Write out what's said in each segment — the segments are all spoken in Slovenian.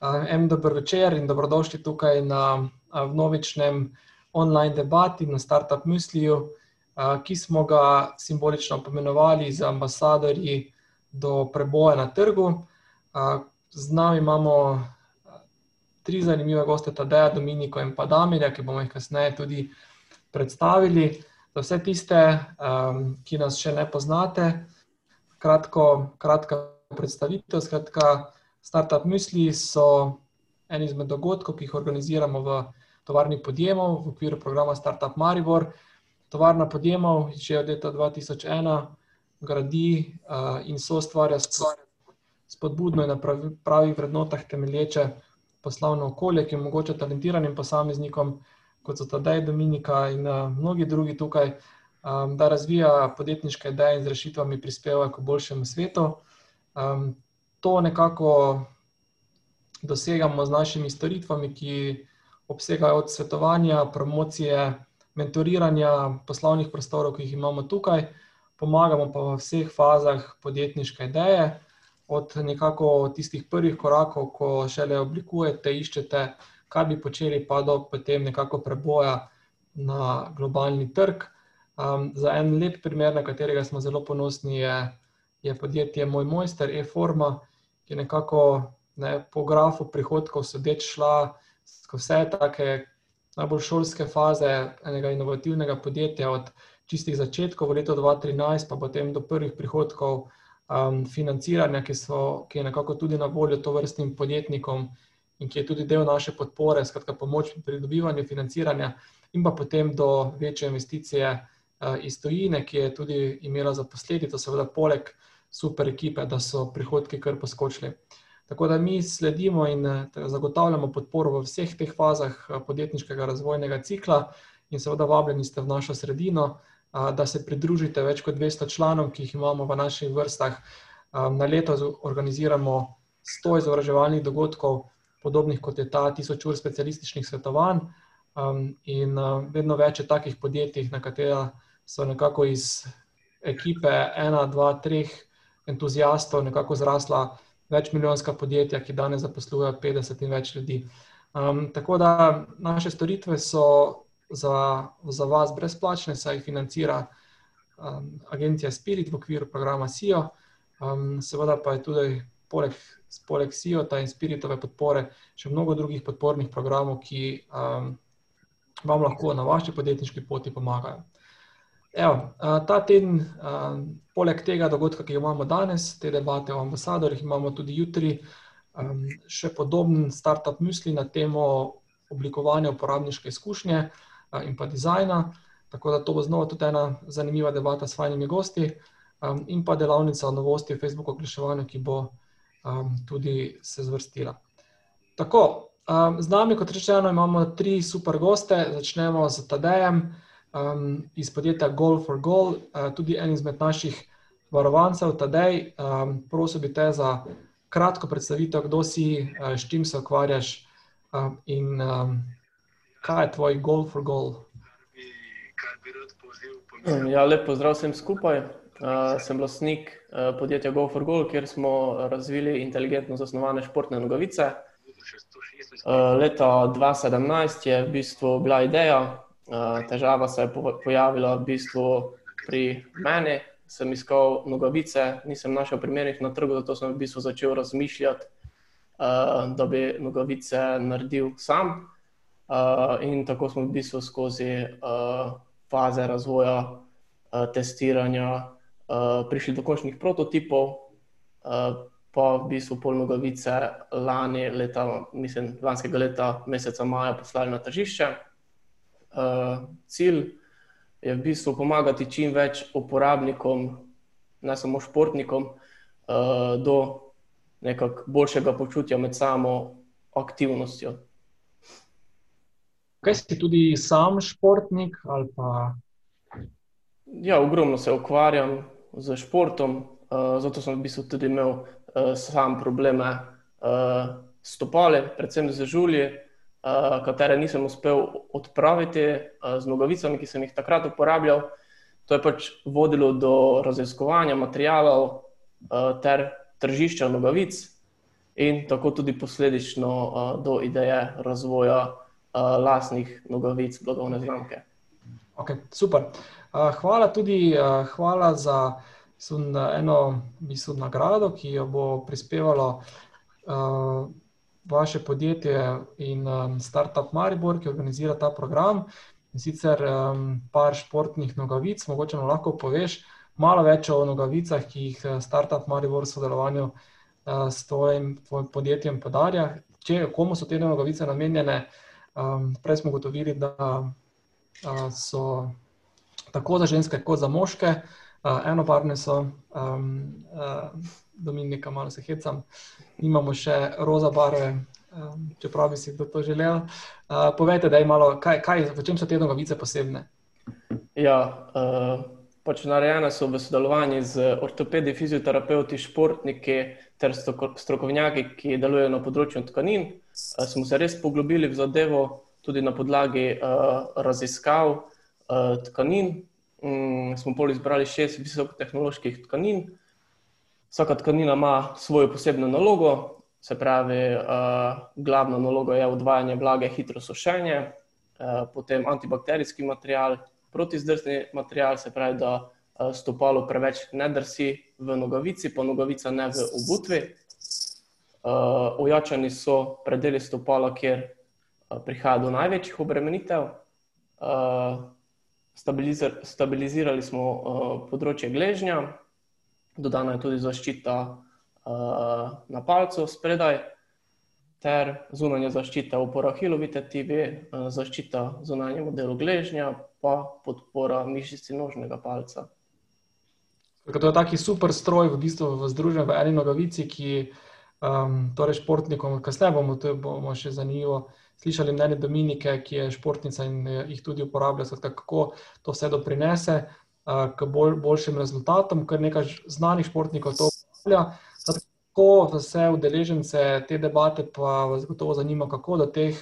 En dober večer in dobrodošli tukaj na vnovičnem online debati na Startup Mysliju, ki smo ga simbolično pomenovali za ambasadorji do preboja na trgu. Z nami imamo tri zanimive goste, Tadeja, Dominiko in pa Damirja, ki bomo jih kasneje tudi predstavili. Za vse tiste, ki nas še ne poznate, kratko, kratka predstavitev, skratka, Startup Mysliji so en izmed dogodkov, ki jih organiziramo v tovarni podjemov v okviru programa Startup Maribor. Tovarna podjemov že od leta dva tisoč ena gradi in soustvarja spodbudno in na pravih vrednotah temelječe poslovno okolje, ki omogoča talentiranim posameznikom, kot so Tadej, Dominika in mnogi drugi tukaj, da razvijajo podjetniške ideje in z rešitvami prispevajo k boljšemu svetu. To nekako dosegamo z našimi storitvami, ki obsegajo od svetovanja, promocije, mentoriranja poslovnih prostorov, ki jih imamo tukaj. Pomagamo pa v vseh fazah podjetniške ideje, od nekako tistih prvih korakov, ko šele oblikujete, iščete, kaj bi počeli, pa do potem nekako preboja na globalni trg. za en lep primer, na katerega smo zelo ponosni, je, je podjetje Moj mojster, e-forma, ki je nekako, ne, po grafu prihodkov sodeč šla skozi vse take najbolj šolske faze enega inovativnega podjetja, od čistih začetkov v letu dva trinajst pa potem do prvih prihodkov, financiranja, ki so, ki je nekako tudi na voljo tovrstnim podjetnikom in ki je tudi del naše podpore, skratka pomoč pri pridobivanju financiranja in pa potem do večje investicije, iz tujine, ki je tudi imela za posledico seveda poleg super ekipe, da so prihodki kar poskočili. Tako da mi sledimo in, zagotavljamo podporo v vseh teh fazah podjetniškega razvojnega cikla in seveda vabljeni ste v našo sredino, da se pridružite več kot dvesto članom, ki jih imamo v naših vrstah. na leto organiziramo sto izobraževalnih dogodkov, podobnih, kot je ta, tisoč ur specialističnih svetovanj, in, vedno več je takih podjetij, na katera so nekako iz ekipe ena, dva, treh entuziastov nekako zrasla večmilijonska podjetja, ki danes zaposlujejo petdeset in več ljudi. tako da naše storitve so za, za vas brezplačne, saj jih financira, Agencija Spirit v okviru programa Sio, seveda pa je tudi poleg, poleg Siota in Spiritove podpore še mnogo drugih podpornih programov, ki, vam lahko na vaši podjetniški poti pomagajo. Evo, ta teden, poleg tega dogodka, ki ga imamo danes, te debate o ambasadorjih, imamo tudi jutri, še podoben Startup Myslij na temo oblikovanja uporabniške izkušnje, in pa dizajna, tako da to bo znova tudi ena zanimiva debata s fajnimi gosti, in pa delavnica Novosti v Facebook oglaševanju, ki bo, tudi se zvrstila. Tako, z nami, kot rečeno, imamo tri super goste, začnemo s Tadejem, iz podjetja Goal for goal, tudi en izmed naših varovancev. Tadej, prosil bi te za kratko predstavitev, kdo si, s čim se ukvarjaš, in, kaj je tvoj goal for goal. Ja, lep pozdrav vsem skupaj, sem lastnik, podjetja Go for goal, kjer smo razvili inteligentno zasnovane športne nogavice. leta dva sedemnajst je v bistvu bila ideja, težava se je pojavila v bistvu pri meni, sem iskal nogavice, nisem našel primernih na trgu, zato sem v bistvu začel razmišljati, da bi nogavice naredil sam. in tako smo v bistvu skozi, faze razvoja, testiranja, prišli do končnih prototipov, pa v bistvu pol nogavice lani leta, mislim lanskega leta meseca maja poslali na tržišče. Cilj je v bistvu pomagati čim več uporabnikom, ne samo športnikom, do nekako boljšega počutja med samo aktivnostjo. Kaj si tudi sam športnik pa... Ja, ogromno se ukvarjam s športom, zato sem v bistvu tudi imel, sam probleme, s stopali, predvsem z žulji, katere nisem uspel odpraviti, z nogavicami, ki sem jih takrat uporabljal. To je pač vodilo do raziskovanja materialov, ter tržišča nogavic in tako tudi posledično do ideje razvoja lastnih nogavic blagovne znamke. Okay, super. Hvala tudi hvala za eno mislim, nagrado, ki jo bo prispevalo vaše podjetje in Startup Maribor, ki organizira ta program. In sicer par športnih nogavic, mogoče nam lahko poveš malo več o nogavicah, ki jih Startup Maribor v sodelovanju s tvojim podjetjem podarja. Če, komu so te nogavice namenjene? Prej smo ugotovili, da so tako za ženske kot za moške, enobarvne so, Dominika, malo se hecam, imamo še roza barve, čeprav bi si kdo to želel. Povejte, daj malo, kaj, kaj, v čem so te nogavice posebne? Ja, pač narejene so v sodelovanju z ortopedi, fizioterapevti, športniki ter strokovnjaki, ki delujejo na področju tkanin. Smo se res poglobili v zadevo, tudi na podlagi raziskav tkanin. Smo pol izbrali šest visokotehnoloških tkanin. Vsaka tkanina ima svojo posebno nalogo, se pravi, glavna naloga je odvajanje vlage, hitro sušenje, potem antibakterijski material, protizdrsni material, se pravi, da stopalo preveč ne drsi v nogavici, pa nogavica ne v obutvi. Ojačani so predeli stopala, kjer prihaja do največjih obremenitev. stabilizirali smo področje gležnja, dodana je tudi zaščita na palcu spredaj ter zunanja zaščita opora hilovi tetivi, zaščita zunanjemu delu gležnja pa podpora mišici nožnega palca. To je tak super stroj v bistvu združen v eni nogavici, ki torej športnikom, kasneje bomo, bomo še zanimivo slišali mnenje Dominike, ki je športnica in jih tudi uporablja, kako to vse doprinese k boljšim rezultatom, kar nekaj znanih športnikov to uporablja. Tako vse udeležence te debate pa vas gotovo zanima, kako do teh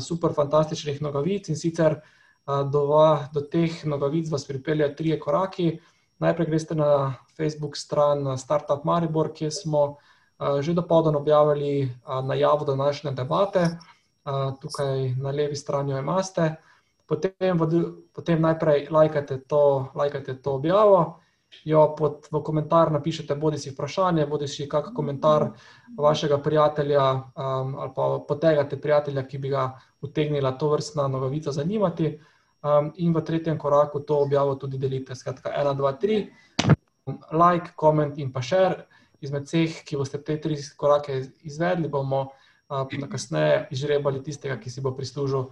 super fantastičnih nogavic, in sicer do do teh nogavic vas pripeljejo trije koraki. Najprej greste na Facebook stran Startup Maribor, kjer smo že dopoldan objavili najavo današnje debate. Tukaj na levi strani jo imate. Potem potem najprej lajkajte to, lajkajte to objavo, jo pod v komentar napišete bodisi vprašanje bodisi kak komentar vašega prijatelja ali pa potegnete prijatelja, ki bi ga utegnila tovrstna nogavica zanimati. In v tretjem koraku to objavo tudi delite, skratka ena, dva, tri, like, comment in pa share. Izmed vseh, ki boste te tri korake izvedli, bomo kasneje izžrebali tistega, ki si bo prislužil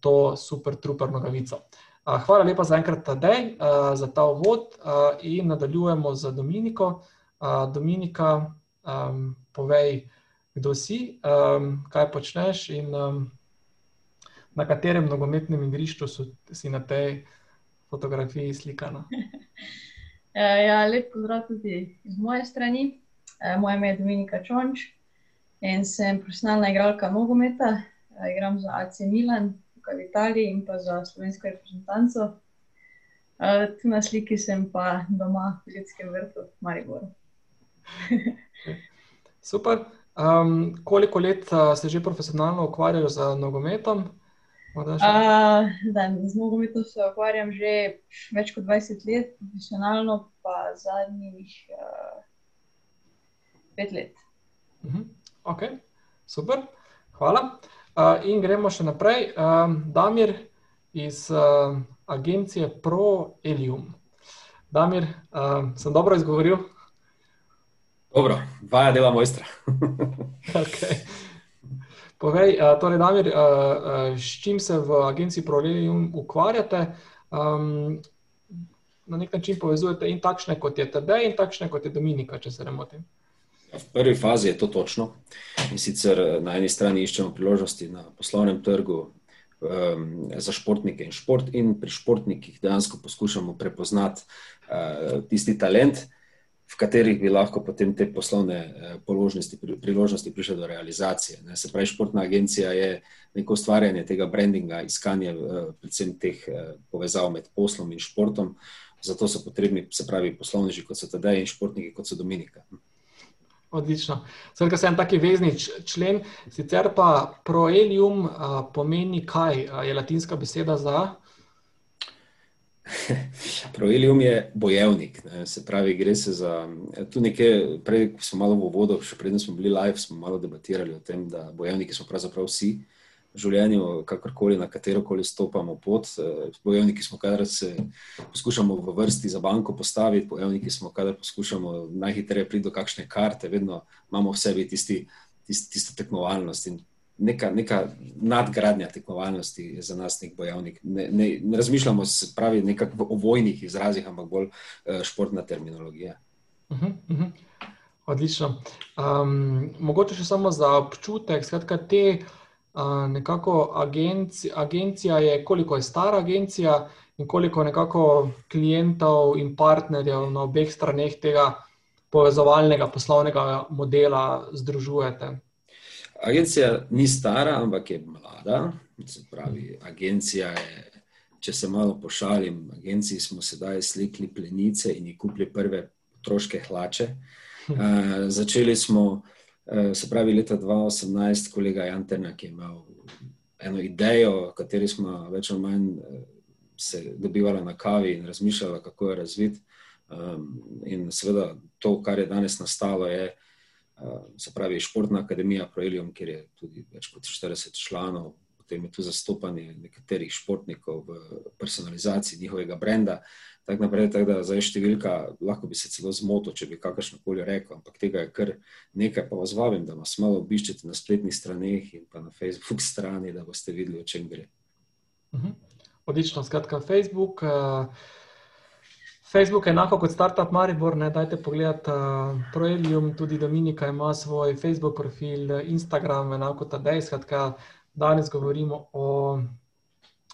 to super trooper nogavico. Hvala lepa zaenkrat, Tadej, za ta uvod, in nadaljujemo z Dominiko. Dominika, povej, kdo si, kaj počneš in na katerem nogometnem igrišču si na tej fotografiji slikana? Ja, lep pozdrav tudi z moje strani. Moje ime je Dominika Čonč in sem profesionalna igralka nogometa. Igram za AC Milan tukaj v Italiji in pa za slovensko reprezentanco. Tu na sliki sem pa doma v Ljudskem vrtu v Mariboru. Super. koliko let se že profesionalno ukvarjaš z nogometom? z nogometom se ukvarjam že več kot dvajset let, profesionalno pa zadnjih pet let. Okej, super, hvala. In gremo še naprej, Damir iz agencije Pro Elium. Damir, sem dobro izgovoril? Dobro, vaja dela mojstra. Okej. Povej, torej Damir, s čim se v agenciji Pro Elium ukvarjate? Na neki način povezujete in takšne, kot je Tadej, in takšne, kot je Dominika, če se ne motim. V prvi fazi je to točno. In sicer na eni strani iščemo priložnosti na poslovnem trgu za športnike in šport in pri športnikih dejansko poskušamo prepoznati tisti talent, v katerih bi lahko potem te poslovne položnosti, priložnosti prišle do realizacije, ne, se pravi, športna agencija je neko ustvarjanje tega brandinga, iskanje predvsem teh povezav med poslom in športom, zato so potrebni, se pravi, poslovneži, kot so Tadej, in športniki, kot so Dominika. Odlično. Skratka, sem taki vezni člen, sicer pa proelium uh, pomeni kaj? Je latinska beseda za? Proelium je bojevnik, ne? se pravi, gre se za. Tu nekaj, prej smo malo v vodo, še preden smo bili live, smo malo debatirali o tem, da bojevniki smo pravzaprav vsi v življenju, kakorkoli na katero koli stopamo pot. Eh, bojevniki smo, kadar se poskušamo v vrsti za banko postaviti, bojevniki smo, kadar poskušamo najhitreje priti do kakšne karte, vedno imamo v sebi tisti, tisti, tisto tekmovalnost. In neka, neka nadgradnja tekmovalnosti je za nas nek bojevnik. Ne, ne, ne razmišljamo se pravi nekako o vojnih izrazih, ampak bolj uh, športna terminologija. Uh -huh, uh -huh. Odlično. Um, mogoče še samo za občutek, skratka, te nekako agencija, agencija je, koliko je stara agencija in koliko nekako klientov in partnerjev na obeh straneh tega povezovalnega poslovnega modela združujete. Agencija ni stara, ampak je mlada. Se pravi, agencija je, če se malo pošalim, agenciji smo sedaj slikli plenice in jih kupili prve otroške hlače. Uh, začeli smo uh, se pravi, leta 2018, kolega Janterna, ki je imel eno idejo, o kateri smo več ali manj eh, se dobivali na kavi in razmišljali, kako jo razviti. Um, in seveda to, kar je danes nastalo, je uh, se pravi Športna akademija Proelium, kjer je tudi več kot 40 članov, potem je tu zastopanje nekaterih športnikov v personalizaciji njihovega brenda tako naprej. Tak da, zdaj številka, lahko bi se celo zmotil, če bi kakršno koli rekel, ampak tega je kar nekaj. Pa vas vabim, da nas malo obiščete na spletnih straneh in pa na Facebook strani, da boste videli, o čem gre. Mhm. Odlično, skratka, Facebook. Uh... Facebook je enako kot Startup Maribor, ne dajte pogledati uh, Proelium, tudi Dominika ima svoj Facebook profil, Instagram, enako Tadej. Skratka, danes govorimo o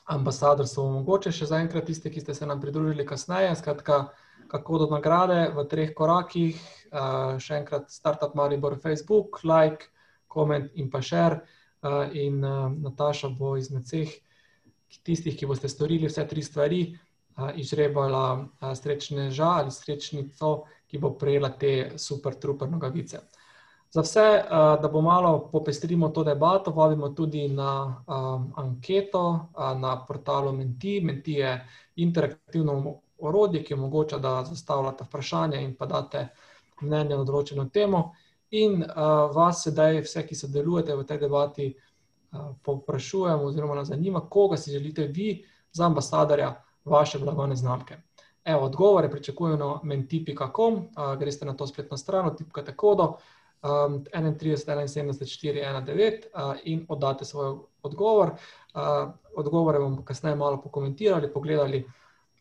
ambasadorstvo. Mogoče še za enkrat tiste, ki ste se nam pridružili kasneje, skratka, kako do nagrade v treh korakih. Uh, še enkrat Startup Maribor, Facebook, like, koment in pa share. Uh, in uh, Nataša bo izmed vseh tistih, ki boste storili vse tri stvari, uh, izrebala uh, srečne žal ali srečnico, ki bo prejela te super, truper nogavice. Za vse, eh, da bo malo popestrimo to debato, vabimo tudi na um, anketo eh, na portalu Menti. Menti je interaktivno orodje, ki omogoča, da zastavljate vprašanje in pa date mnenje na določeno temo. In uh, vas sedaj, vse, ki sodelujete v tej debati, uh, poprašujemo, oziroma nas zanima, koga si želite vi za ambasadorja vaše blagovne znamke. Evo, odgovore pričakujemo na menti.com, uh, greste na to spletno stran, tipkate kodo um, 31, 71, 4, 19 uh, in oddate svoj odgovor. Uh, odgovore bomo kasneje malo pokomentirali, pogledali,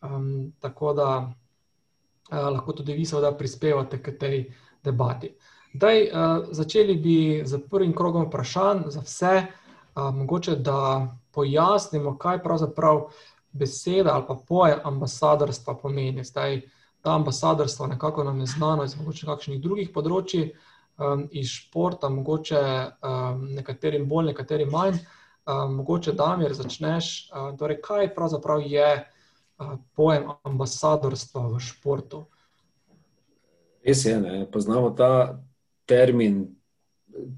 um, tako da uh, lahko tudi vi seveda prispevate k tej debati. Daj, uh, začeli bi z prvim krogom vprašanj za vse, uh, mogoče da pojasnimo, kaj pravzaprav beseda ali pa pojem ambasadorstva pomeni. Zdaj, ta ambasadorstvo nekako nam je znano iz mogoče kakšnih drugih področji, um, iz športa, mogoče um, nekaterim bolj, nekaterim manj. Um, mogoče, da mi začneš, uh, torej, kaj pravzaprav je uh, pojem ambasadorstva v športu? Res je, ne? poznamo ta termin.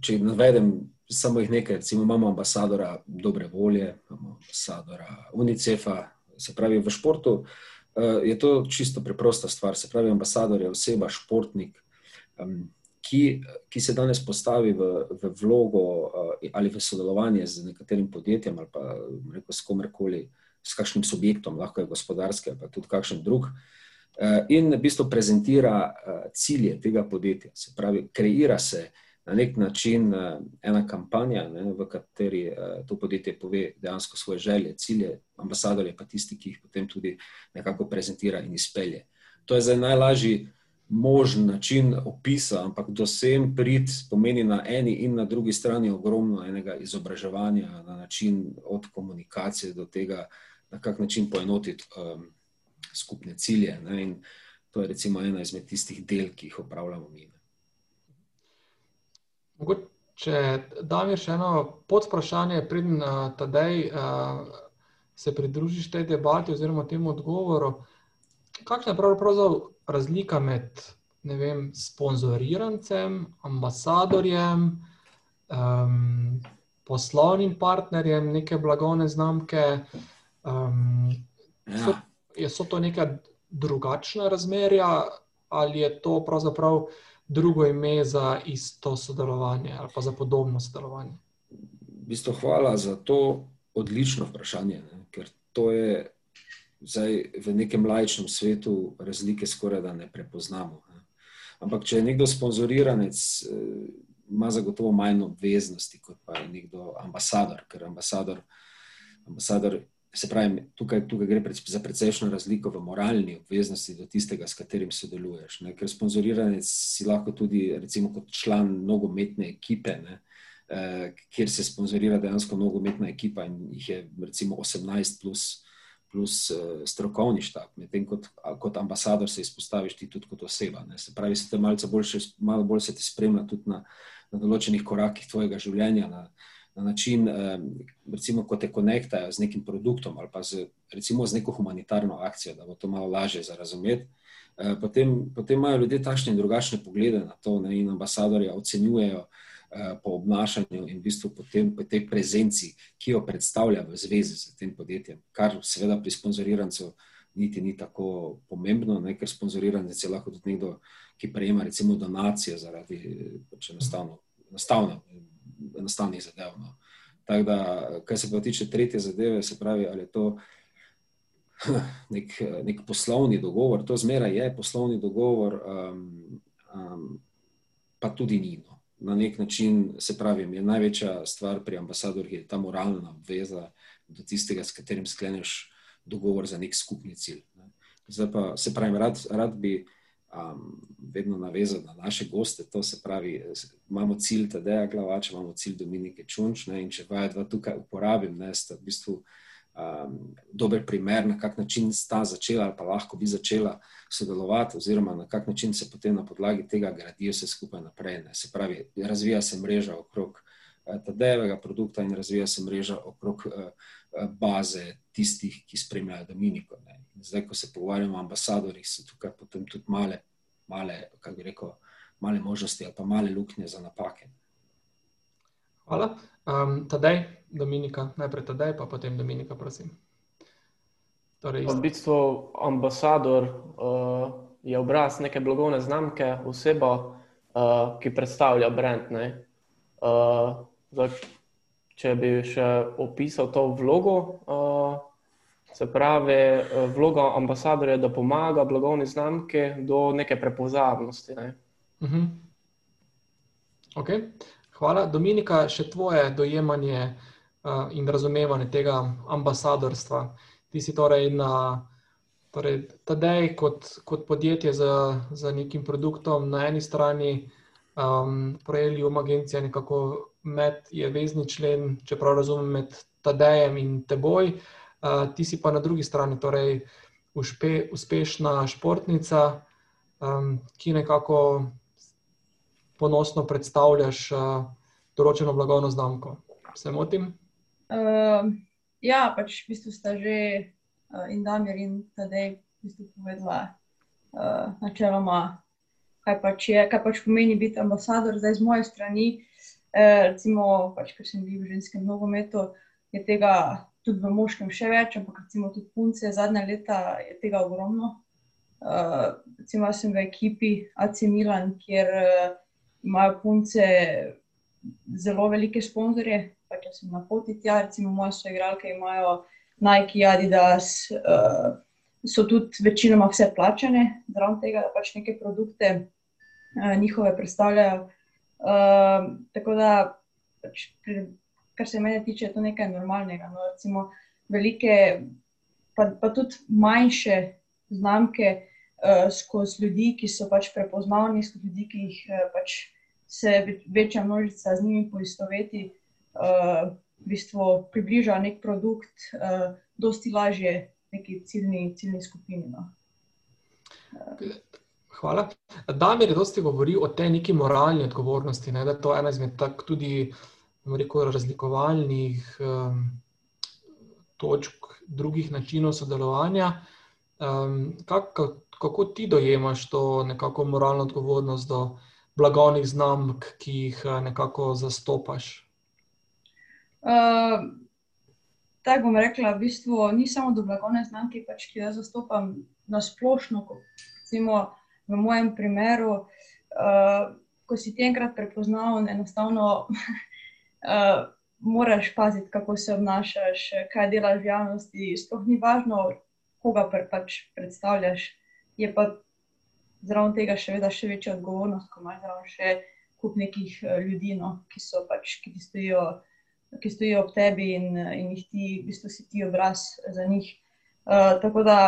Če navedem samo jih nekaj, recimo imamo ambasadora dobre volje, imamo ambasadora UNICEF-a, se pravi v športu. Uh, je to čisto preprosta stvar. Se pravi, ambasador je oseba, športnik, um, ki, ki se danes postavi v, v vlogo uh, ali v sodelovanje z nekaterim podjetjem ali pa rekel, s komerkoli, s kakšnim subjektom, lahko je gospodarski ali pa tudi kakšen drug. Uh, in v bistvu prezentira uh, cilje tega podjetja, se pravi, kreira se na nek način ena kampanja, ne, v kateri to podjetje pove dejansko svoje želje, cilje, ambasador je pa tisti, ki jih potem tudi nekako prezentira in izpelje. To je zdaj najlažji možen način opisa, ampak do sem prid pomeni na eni in na drugi strani ogromno enega izobraževanja, na način od komunikacije do tega, na kak način poenotiti um, skupne cilje. Ne? In to je recimo ena izmed tistih del, ki jih opravljamo mi. Če da mi še eno podprašanje, preden uh, tadej uh, se pridružiš tej debati oziroma temu odgovoru, kakšna je pravzaprav razlika med vem, sponzorirancem, ambasadorjem, um, poslovnim partnerjem neke blagovne znamke. Um, so, ja. so to neka drugačna razmerja ali je to pravzaprav drugo ime za isto sodelovanje ali pa za podobno sodelovanje? V bistvu, hvala za to odlično vprašanje, ne? ker to je zdaj v nekem lajčnem svetu razlike skoraj da ne prepoznamo. Ne? Ampak, če je nekdo sponzoriranec, eh, ima zagotovo manj obveznosti kot pa nekdo ambasador, ker ambasador, ambasador se pravi, tukaj, tukaj gre pred, za precejšno razliko v moralni obveznosti do tistega, s katerim sodeluješ. Ne? Ker sponzoriranec si lahko tudi, recimo, kot član nogometne ekipe. Ne? Uh, kjer se sponzorira dejansko nogometna ekipa, in jih je recimo 18, plus, plus uh, strokovni štab, medtem kot, kot ambasador se izpostaviš ti tudi kot oseba. Ne. Se pravi, se te boljše, malo bolj se te spremlja tudi na, na določenih korakih tvojega življenja, na, na način, uh, recimo, ko te konektajo z nekim produktom ali pa z, recimo, z neko humanitarno akcijo, da bo to malo lažje za razumeti. Uh, potem, potem imajo ljudje takšne in drugačne poglede na to, ne, in ambasadorja ocenjujejo uh, Eh, po obnašanju in v bistvu po, tem, po tej prezenci, ki jo predstavlja v zvezi s tem podjetjem, kar seveda pri sponzorirancu niti ni tako pomembno, ne, ker sponzoriranec je lahko tudi nekdo, ki prejema recimo donacije zaradi pač enostavno, enostavno, enostavnih zadev. No. Tako da, kar se pa tiče tretje zadeve, se pravi, ali je to nek, nek poslovni dogovor, to zmeraj je poslovni dogovor, um, um, pa tudi ni. No na nek način, se pravi, je največja stvar pri ambasadorju ta moralna obveza do tistega, s katerim skleneš dogovor za nek skupni cilj. Zdaj pa se pravi, rad, rad bi um, vedno navezal na naše goste. To se pravi, imamo cilj Tadeja Glavača, imamo cilj Dominike Čunč ne, in če vaja dva tukaj uporabim, ne, sta v bistvu um, dober primer, na kak način sta začela ali pa lahko bi začela sodelovati, oziroma na kak način se potem na podlagi tega gradijo vse skupaj naprej. Ne. Se pravi, razvija se mreža okrog uh, Tadejevega produkta in razvija se mreža okrog uh, baze tistih, ki spremljajo Dominiko. Ne. Zdaj, ko se pogovarjamo o ambasadorjih, so tukaj potem tudi male, male, kako bi rekel, male možnosti ali pa male luknje za napake. Hvala. Um, tadej, Dominika, najprej tadej, pa potem Dominika, prosim. Torej, v bistvu ambasador uh, je obraz neke blagovne znamke, oseba, uh, ki predstavlja brand. Uh, zdaj, če bi še opisal to vlogo, uh, se pravi, vloga ambasadorja je, da pomaga blagovni znamki do neke prepoznavnosti. Ne? Uh -huh. okay. Hvala. Dominika, še tvoje dojemanje uh, in razumevanje tega ambasadorstva. Ti si torej na torej, Tadej kot, kot podjetje z, z nekim produktom na eni strani, um, projeli um agencija nekako med, je vezni člen, čeprav razumem, med Tadejem in teboj. Uh, ti si pa na drugi strani, torej uspe, uspešna športnica, um, ki nekako ponosno predstavljaš uh, določeno blagovno znamko. Se motim? Uh, ja, pač v bistvu sta že uh, in Damir in Tadej v bistvu povedala uh, načeloma, kaj pač, je, kaj pač pomeni biti ambasador. Zdaj z moje strani, uh, recimo, pač, ker sem bil v ženskem nogometu, je tega tudi v moškem še več, ampak recimo tudi punce zadnja leta je tega ogromno. Uh, recimo, sem v ekipi AC Milan, kjer uh, imajo punce zelo velike sponzorje. Če sem na poti tja, recimo moje soigralke imajo Nike, Adidas, uh, so tudi večinoma vse plačane, zraven tega, da pač neke produkte uh, njihove predstavljajo. Uh, tako da, pač, kar se mene tiče, je to nekaj normalnega. No, recimo, velike, pa, pa tudi manjše znamke uh, skozi ljudi, ki so pač prepoznavni, skozi ljudi, ki jih uh, pač se večja množica z njimi poistoveti, uh, v bistvu približa nek produkt, uh, dosti lažje neki ciljni, ciljni skupini. No. Hvala. Damir je dosti govoril o tej neki moralni odgovornosti, ne, da je to ena izmed tak tudi rekel, razlikovalnih um, točk drugih načinov sodelovanja. Um, kak, kako ti dojemaš to nekako moralno odgovornost do blagovnih znamk, ki jih eh, nekako zastopaš? Uh, tako bom rekla, v bistvu ni samo do blagovne znamke, pač, ki jo zastopam na splošno. Recimo v mojem primeru, uh, ko si ti enkrat prepoznal, enostavno uh, moraš paziti, kako se obnašaš, kaj delaš v javnosti. Sploh ni važno, koga pre, pač predstavljaš. Je pa zraven tega še, veda, še večja odgovornost, ko imaš zraven še kup nekih eh, ljudi, no, ki so pač, ki stojijo, ki stojijo ob tebi in, in jih ti, v bistvu si ti obraz za njih. Uh, tako da,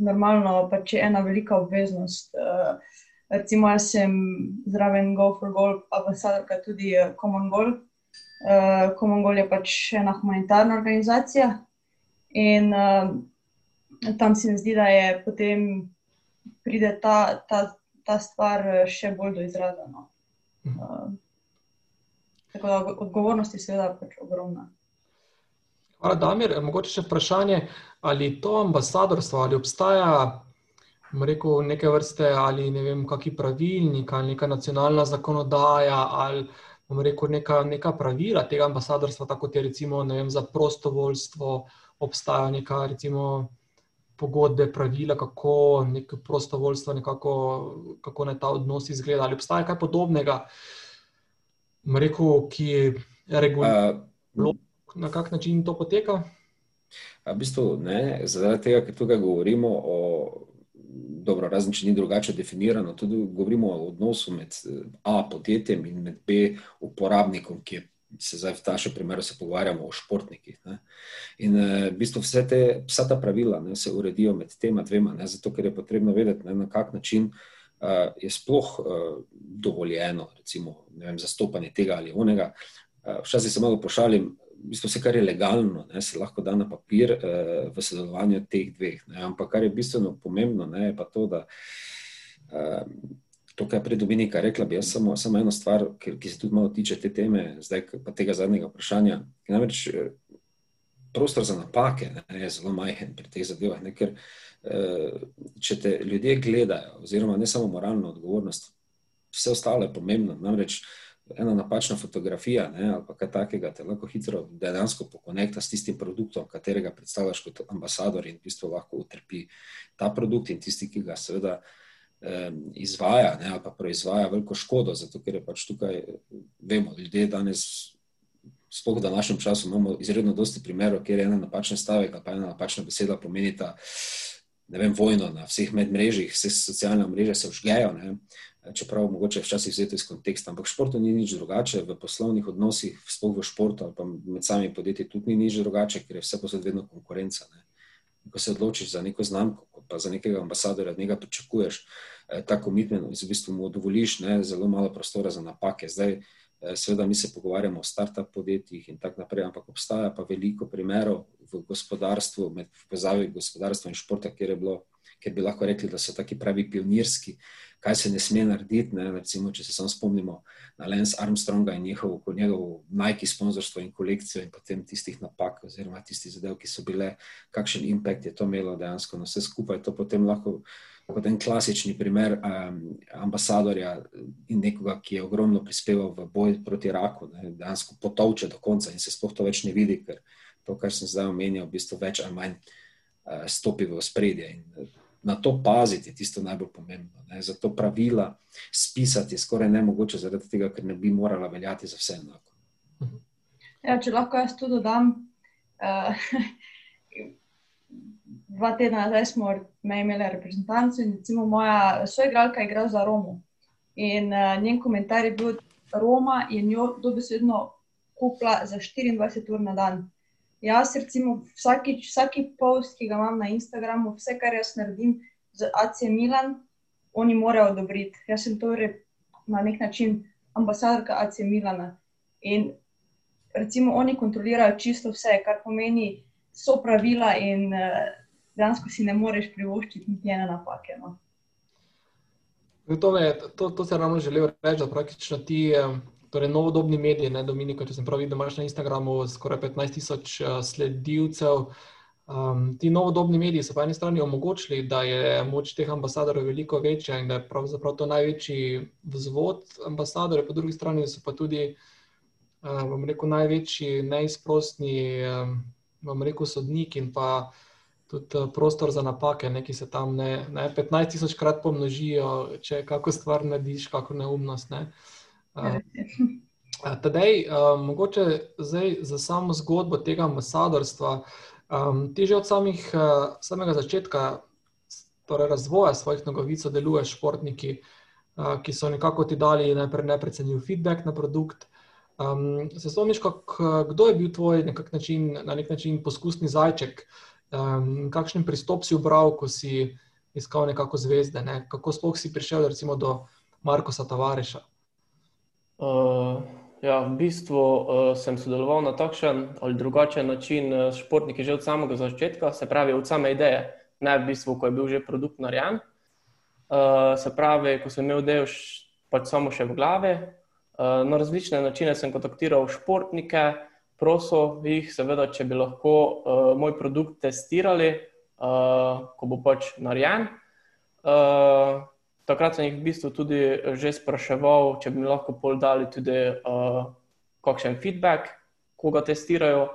normalno, pač je ena velika obveznost. Uh, recimo, jaz sem zraven Go for Gold, ambasadorka tudi Common Goal. Uh, Common Goal je pač ena humanitarna organizacija in uh, tam se mi zdi, da je potem pride ta, ta, ta stvar eh, še bolj do izraza. No. Uh, tako da odgovornost je seveda pač ogromna. Hvala, Damir. Mogoče še vprašanje, ali to ambasadorstvo, ali obstaja rekel, neke vrste ali ne vem, kakšni pravilnik ali neka nacionalna zakonodaja ali rekel, neka, neka pravila tega ambasadorstva, tako kot je recimo vem, za prostovoljstvo, obstaja neka recimo pogodbe, pravila, kako neko prostovoljstvo, nekako, kako naj ta odnos izgleda. Ali obstaja kaj podobnega, rekel, ki je reguliran, uh, na kak način to poteka? V bistvu ne, zaradi tega, ker tukaj govorimo o. Dobro, razen če ni drugače definirano, tudi govorimo o odnosu med A podjetjem in med B uporabnikom, ki je se zdaj v tašem primeru pogovarjamo o športnikih. Ne. In eh, v bistvu vse te, vsa ta pravila ne, se uredijo med tema dvema, ne, zato ker je potrebno vedeti, ne, na kak način uh, je sploh uh, dovoljeno recimo, vem, zastopanje tega ali onega. Uh, včasih se malo pošalim, v bistvu vse, kar je legalno, ne, se lahko da na papir uh, v sodelovanju teh dveh. Ne, ampak kar je bistveno pomembno, ne, je pa to, da. Uh, to, kar je pred Dominika rekla, bi jaz samo, samo eno stvar, ki, ki se tudi malo tiče te teme, zdaj pa tega zadnjega vprašanja. Namreč eh, prostor za napake ne, je zelo majhen pri teh zadevah, ne, ker eh, če te ljudje gledajo, oziroma ne samo moralno odgovornost, vse ostalo je pomembno. Namreč ena napačna fotografija ne, ali kaj takega te lahko hitro dejansko pokonekta s tistim produktom, katerega predstavljaš kot ambasador in v bistvu lahko utrpi ta produkt in tisti, ki ga seveda izvaja ne, ali pa proizvaja veliko škodo, zato ker je pač tukaj, vemo, ljudje danes, sploh v današnjem času, imamo izredno dosti primerov, kjer je ena napačna stavek ali pa ena napačna beseda pomeni ta, ne vem, vojno na vseh medmrežjih, vse socialne mreže se vžgejo, ne, čeprav mogoče včasih vzeto iz konteksta, ampak v športu ni nič drugače, v poslovnih odnosih, sploh v športu ali pa med samimi podjetji tudi ni nič drugače, ker je vse posod vedno konkurenca. Ne. Ko se odločiš za neko znamko, pa za nekega ambasadora, od njega pričakuješ eh, ta komitment, v bistvu mu dovoliš ne, zelo malo prostora za napake. Zdaj, eh, seveda, mi se pogovarjamo o start-up podjetjih in tako naprej, ampak obstaja pa veliko primerov v gospodarstvu, med povezavi gospodarstva in športa, kjer je bilo ker bi lahko rekli, da so taki pravi pionirski, kaj se ne sme narediti. Ne? Recimo, če se samo spomnimo na Lance Armstronga in njegov, njegov Nike sponzorstvo in kolekcijo in potem tistih napak oziroma tistih zadev, ki so bile, kakšen impact je to imelo dejansko na vse skupaj. To potem lahko kot en klasični primer um, ambasadorja in nekoga, ki je ogromno prispeval v boj proti raku, ne? dejansko potovče do konca in se sploh to več ne vidi, ker to, kar sem zdaj omenjal, v bistvu več ali manj uh, stopi v spredje. In, na to paziti, tisto najbolj pomembno. Ne. Zato pravila spisati je skoraj nemogoče, zaradi tega, ker ne bi morala veljati za vse enako. Ja, če lahko jaz to dodam. Uh, dva tedna nazaj smo imeli reprezentanco in recimo moja soigralka igra za Romo. In uh, njen komentar je bil, da Roma je njo dobesedno kupla za 24 ur na dan. Jaz, recimo, vsaki, vsaki post, ki ga imam na Instagramu, vse, kar jaz naredim z AC Milan, oni morajo odobriti. Jaz sem torej na nek način ambasadorka AC Milana. In recimo, oni kontrolirajo čisto vse, kar pomeni, so pravila, in uh, dejansko si ne moreš privoščiti niti ene napake. No. To, me, to, to se ravno želel reči, da praktično ti. Um torej novodobni mediji, ne Dominika, če sem prav videl, imaš na Instagramu skoraj 15 tisoč uh, sledilcev. Um, ti novodobni mediji so po eni strani omogočili, da je moč teh ambasadorjev veliko večja in da je pravzaprav to največji vzvod ambasadorjev, po drugi strani so pa tudi, um, rekel, največji neizprostni, um, rekel, sodnik in pa tudi prostor za napake, ne, ki se tam ne, ne 15 tisoč krat pomnožijo, če kako stvar narediš, kako neumnost. Ne. Um, Tadej, um, mogoče zdaj za samo zgodbo tega ambasadorstva. Um, ti že od samih, uh, samega začetka, torej razvoja svojih nogavic, deluješ športniki, uh, ki so nekako ti dali najprej neprecenljiv feedback na produkt. Um, se spomniš, kak, kdo je bil tvoj nekak način, na nek način poskusni zajček, um, kakšen pristop si ubral, ko si iskal nekako zvezde, ne? kako sploh si prišel recimo, do Markoša Tavareša? Uh, Ja, v bistvu uh, sem sodeloval na takšen ali drugačen način uh, s športniki že od samega začetka, se pravi od same ideje, ne v bistvu, ko je bil že produkt narejen. Uh, se pravi, ko sem imel idejo pač samo še v glavi, uh, na različne načine sem kontaktiral športnike, prosil jih, seveda, če bi lahko uh, moj produkt testirali, uh, ko bo pač narejen. Uh, takrat sem jih v bistvu tudi eh, že spraševal, če bi mi lahko pol dali tudi uh, kakšen feedback, ko ga testirajo.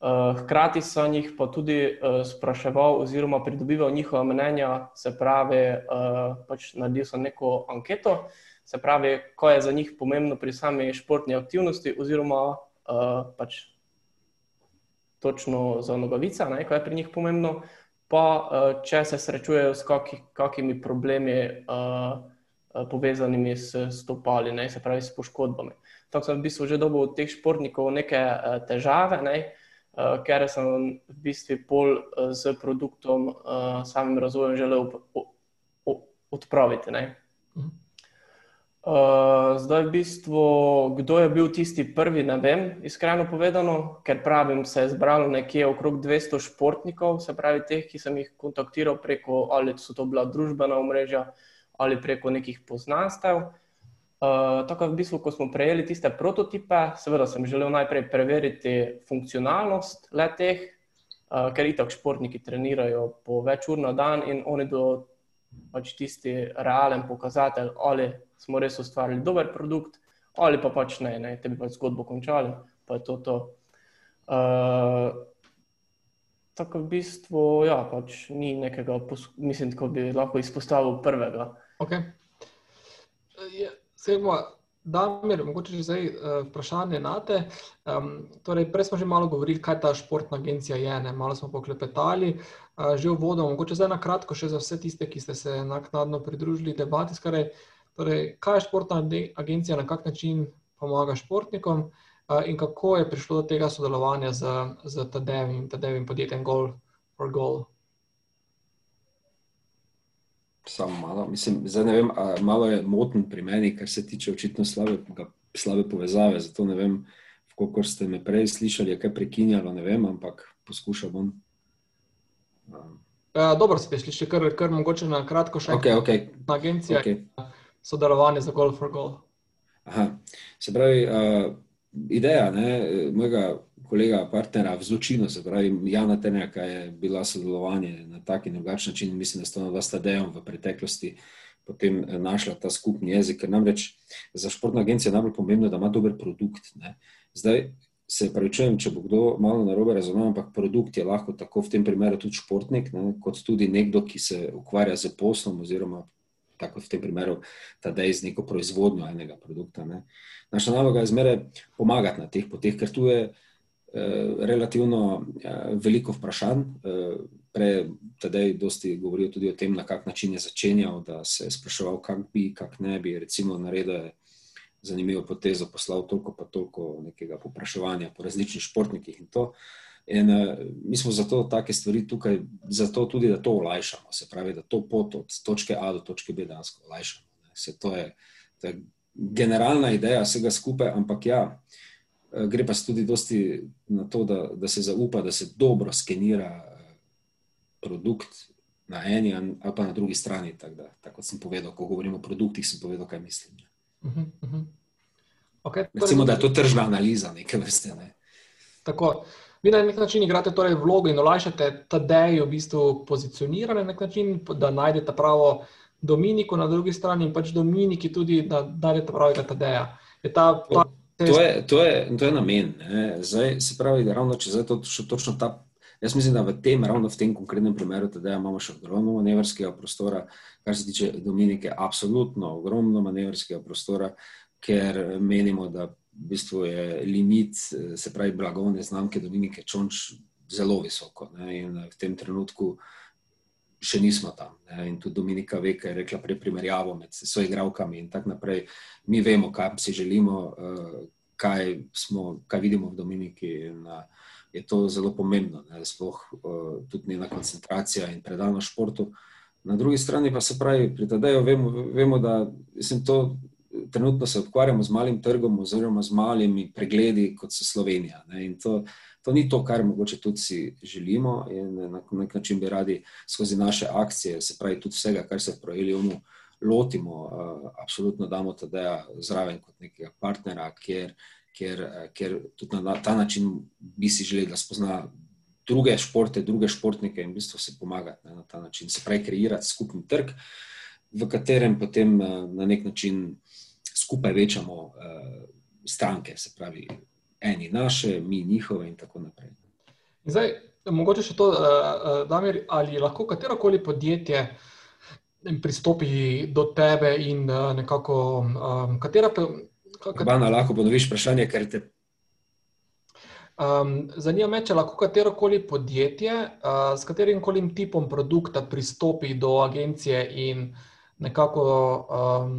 Uh, hkrati sem jih pa tudi uh, spraševal, oziroma pridobival njihova mnenja, se pravi, uh, pač naredil sem neko anketo, se pravi, kaj je za njih pomembno pri sami športni aktivnosti, oziroma uh, pač točno za nogavice, kaj je pri njih pomembno. Uh, pa uh, če se srečujejo s kaki, kakimi problemi, uh, uh, povezanimi s stopali, ne, se pravi s poškodbami. Tako sem v bistvu že dobil od teh športnikov neke težave, ne, ker sem v bistvu pol z produktom, samim razvojem želel odpraviti. Ne. Uh, zdaj, v bistvu, kdo je bil tisti prvi, ne vem, iskreno povedano, ker pravim, se je zbralo nekje okrog 200 športnikov, se pravi, teh, ki sem jih kontaktiral preko ali so to bila družbena omrežja ali preko nekih poznanstev. Uh, tako v bistvu, ko smo prejeli tiste prototipe, seveda sem želel najprej preveriti funkcionalnost le teh, uh, ker itak športniki trenirajo po več ur na dan in oni do pač tisti realen pokazatelj, ali smo res ustvarili dober produkt, ali pa pač ne, ne te bi pač zgodbo končali. Pa je to to. Uh, tako v bistvu, ja, pač ni nekega, mislim, ko bi lahko izpostavil prvega. Okay. Je, Damir, mogoče že zdaj uh, vprašanje na te. Um, torej, prej smo že malo govorili, kaj ta športna agencija je, ne? malo smo poklepetali, uh, že v vodo. Mogoče zdaj na kratko še za vse tiste, ki ste se naknadno pridružili debati. Skaraj, torej, kaj je športna agencija, na kak način pomaga športnikom uh, in kako je prišlo do tega sodelovanja z, z TDV-im, TDV-im podjetjem Goal for Goal? Samo malo, mislim, zdaj ne vem, malo je moten pri meni, kar se tiče očitno slabe, slabe povezave. Zato ne vem, koliko ste me prej slišali, kaj prekinjalo, ne vem, ampak poskušal bom. Ja, dobro ste slišali, kar, kar mogoče na kratko še okay, okay. na agencija okay. sodelovanje za Golf for Goal. Aha, se pravi, uh, ideja ne, mojega kolega, partnera v zločinu, se pravi, Jana Tenjaka je bila sodelovanje na tak in drugačen način. Mislim, da sta ona dva stadejem v preteklosti potem eh, našla ta skupni jezik. Ker namreč za športno agencijo je najbolj pomembno, da ima dober produkt. Ne. Zdaj se pravi, čujem, če bo kdo malo narobe razumel, ampak produkt je lahko tako v tem primeru tudi športnik, ne, kot tudi nekdo, ki se ukvarja z poslom oziroma tako v tem primeru, ta dej z neko proizvodnjo enega produkta. Ne. Naša naloga je zmeraj pomagati na teh poteh, ker tu je Eh, relativno eh, veliko vprašanj. Eh, prej tedaj dosti govorijo tudi o tem, na kak način je začenjal, da se je spraševal, kak bi, kak ne bi, recimo naredil je zanimivo potezo, poslal toliko pa toliko nekega popraševanja po različnih športnikih in to. In uh, mi smo zato take stvari tukaj, zato tudi, da to olajšamo, se pravi, da to pot od točke A do točke B dejansko olajšamo. Se, to, je, to je generalna ideja vsega skupaj, ampak ja, Eh, gre pa tudi dosti na to, da, da se zaupa, da se dobro skenira eh, produkt na eni ali pa na drugi strani. Tako, da, tako sem povedal, ko govorimo o produktih, sem povedal, kaj mislim. Uh -huh, uh -huh. Okay, Recimo, da je to tržna analiza, nekaj vrste. Ne. Tako. Vi na nek način igrate torej vlogo in olajšate ta dej v bistvu pozicioniranje na nek način, da najdete pravo Dominiko na drugi strani pač Dominiki tudi, da najdete pravega tadeja. Je ta, ta... To, je, to, je, to je namen. Zdaj, se pravi, da ravno če zdaj to, točno ta Jaz mislim, da v tem, ravno v tem konkretnem primeru, da imamo še ogromno manevrskega prostora, kar se tiče Dominike, absolutno ogromno manevrskega prostora, ker menimo, da v bistvu je limit, se pravi, blagovne znamke Dominike Čonč zelo visoko. Ne, in v tem trenutku še nismo tam. Ne, in tudi Dominika ve, kaj je rekla prej primerjavo med svojimi igravkami in tako naprej. Mi vemo, kaj si želimo, eh, kaj, smo, kaj vidimo v Dominiki. In, je to zelo pomembno, sploh uh, tudi njena koncentracija in predanost športu. Na drugi strani pa se pravi, pri TD-ju vemo, vemo, da mislim, to, trenutno se ukvarjamo z malim trgom oziroma z malimi pregledi, kot so Slovenija. Ne, in to, to ni to, kar mogoče tudi si želimo in na nek način bi radi skozi naše akcije, se pravi tudi vsega, kar se v Proeliumu lotimo, uh, absolutno damo TD-ja zraven kot nekega partnera, kjer ker, eh, ker tudi na ta način bi si želeli, da spozna druge športe, druge športnike in v bistvu se pomagati ne, na ta način. Se pravi, kreirati skupni trg, v katerem potem eh, na nek način skupaj večamo stranke, se pravi, eni naše, mi njihove in tako naprej. Zdaj, mogoče še to, uh, Damir, ali lahko katero koli podjetje. Pristopi do tebe, in nekako, um, katera, Urbana, lahko ponoviš vprašanje, ker te. Um, zanima me, če lahko katero koli podjetje uh, s katerim koli tipom produkta pristopi do agencije in nekako, um,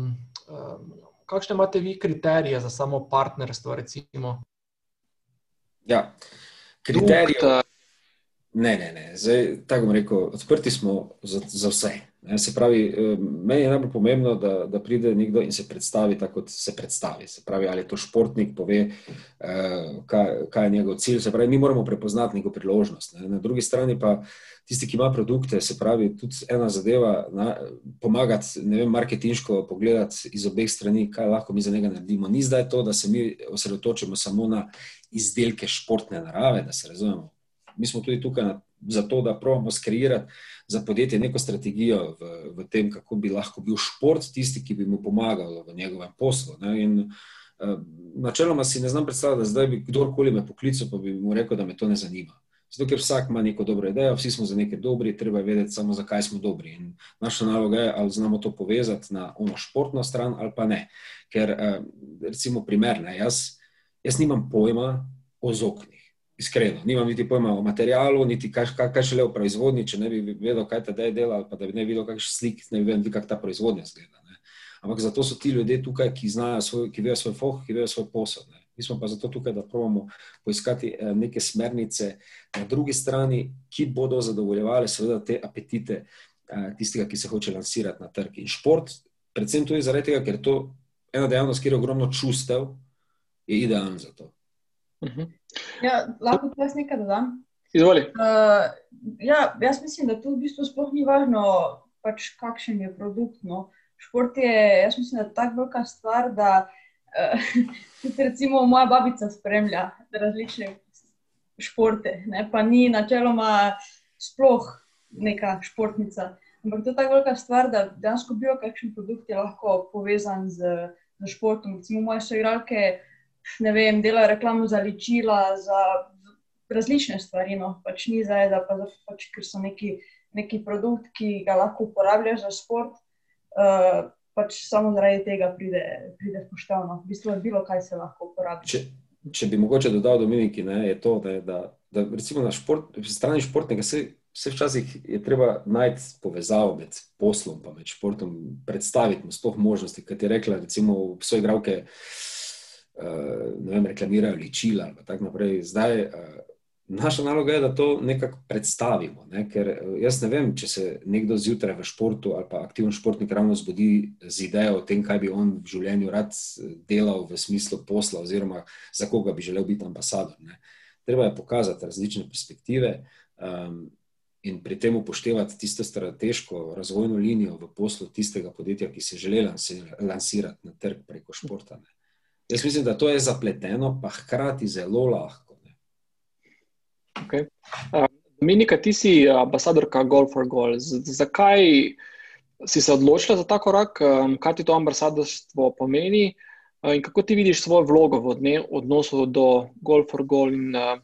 um, kakšne imate vi kriterije za samo partnerstvo? Recimo? Ja, kriterije. Ne, ne, ne. Zdaj, tako bom rekel, odprti smo za, za vse. Ne, se pravi, eh, meni je najbolj pomembno, da, da pride nekdo in se predstavi tako, kot se predstavi. Se pravi, ali je to športnik, pove, eh, kaj, kaj je njegov cilj. Se pravi, mi moramo prepoznati neko priložnost. Ne. Na drugi strani pa tisti, ki ima produkte, se pravi, tudi ena zadeva, na, pomagati, ne vem, marketinško pogledati iz obeh strani, kaj lahko mi za njega naredimo. Ni zdaj to, da se mi osredotočimo samo na izdelke športne narave, da se razumemo. Mi smo tudi tukaj na, zato, da pravimo skreirati za podjetje neko strategijo v, v tem, kako bi lahko bil šport tisti, ki bi mu pomagal v njegovem poslu. Ne? In uh, načeloma si ne znam predstavljati, da zdaj bi kdorkoli me poklical, pa bi mu rekel, da me to ne zanima. Zato, ker vsak ima neko dobro idejo, vsi smo za nekaj dobri, treba je vedeti samo, zakaj smo dobri. In naša naloga je, ali znamo to povezati na ono športno stran ali pa ne. Ker, uh, recimo, primer, ne, jaz, jaz nimam pojma o zoknih iskreno. Nimam niti pojma o materialu, niti kaj, kaj, kaj še le o proizvodnji, če ne bi vedel, kaj ta dej dela, pa da bi ne videl kakšen slik, ne bi vedel, kako ta proizvodnja zgleda. Ne. Ampak zato so ti ljudje tukaj, ki znajo svoj, ki vejo svoj foh, ki vejo svoj posel. Ne. Mi smo pa zato tukaj, da pravimo poiskati eh, neke smernice na drugi strani, ki bodo zadovoljevali seveda te apetite eh, tistega, ki se hoče lansirati na trg. In šport, predvsem tudi zaradi tega, ker to ena dejavnost, kjer je ogromno čustev, je idealen za to. Uh mhm. -huh. Ja, lahko tudi jaz nekaj dodam. Izvoli. Uh, ja, jaz mislim, da to v bistvu sploh ni važno, pač kakšen je produkt. No. Šport je, jaz mislim, da je tako velika stvar, da uh, tudi recimo moja babica spremlja različne športe, ne, pa ni načeloma sploh neka športnica. Ampak to je tako velika stvar, da dejansko bil kakšen produkt je lahko povezan z, z športom. Recimo moje soigralke ne vem, delajo reklamo za ličila, za različne stvari. No. Pač ni zdaj, da pa, pač, ker so neki, neki produkt, ki ga lahko uporabljaš za šport. Uh, Pač samo zaradi tega pride, pride poštevno. V bistvu je bilo, kaj se lahko uporablja. Če, če bi mogoče dodal Dominiki, ne, je to, da, da, da recimo na šport, strani športnega se, se včasih je treba najti povezavo med poslom in športom, predstaviti mu sploh možnosti, kot je rekla, recimo, svoje vem, reklamirajo ličila ali tako naprej. Zdaj, eh, naša naloga je, da to nekako predstavimo. Ne? Ker eh, jaz ne vem, če se nekdo zjutraj v športu ali pa aktivni športnik ravno zbudi z idejo o tem, kaj bi on v življenju rad delal v smislu posla oziroma za koga bi želel biti ambasador. Ne? Treba je pokazati različne perspektive. Um, In pri tem upoštevati tisto strateško razvojno linijo v poslu tistega podjetja, ki se želi lansirati na trg preko športa. Ne. Jaz mislim, da to je zapleteno, pa hkrati zelo lahko. Ne. Okay. Uh, Dominika, ti si ambasadorka Golf for Goal. Zakaj si se odločila za ta korak? Um, kaj ti to ambasadorstvo pomeni? Uh, in kako ti vidiš svojo vlogo v odnosu do Golf for Goal in uh,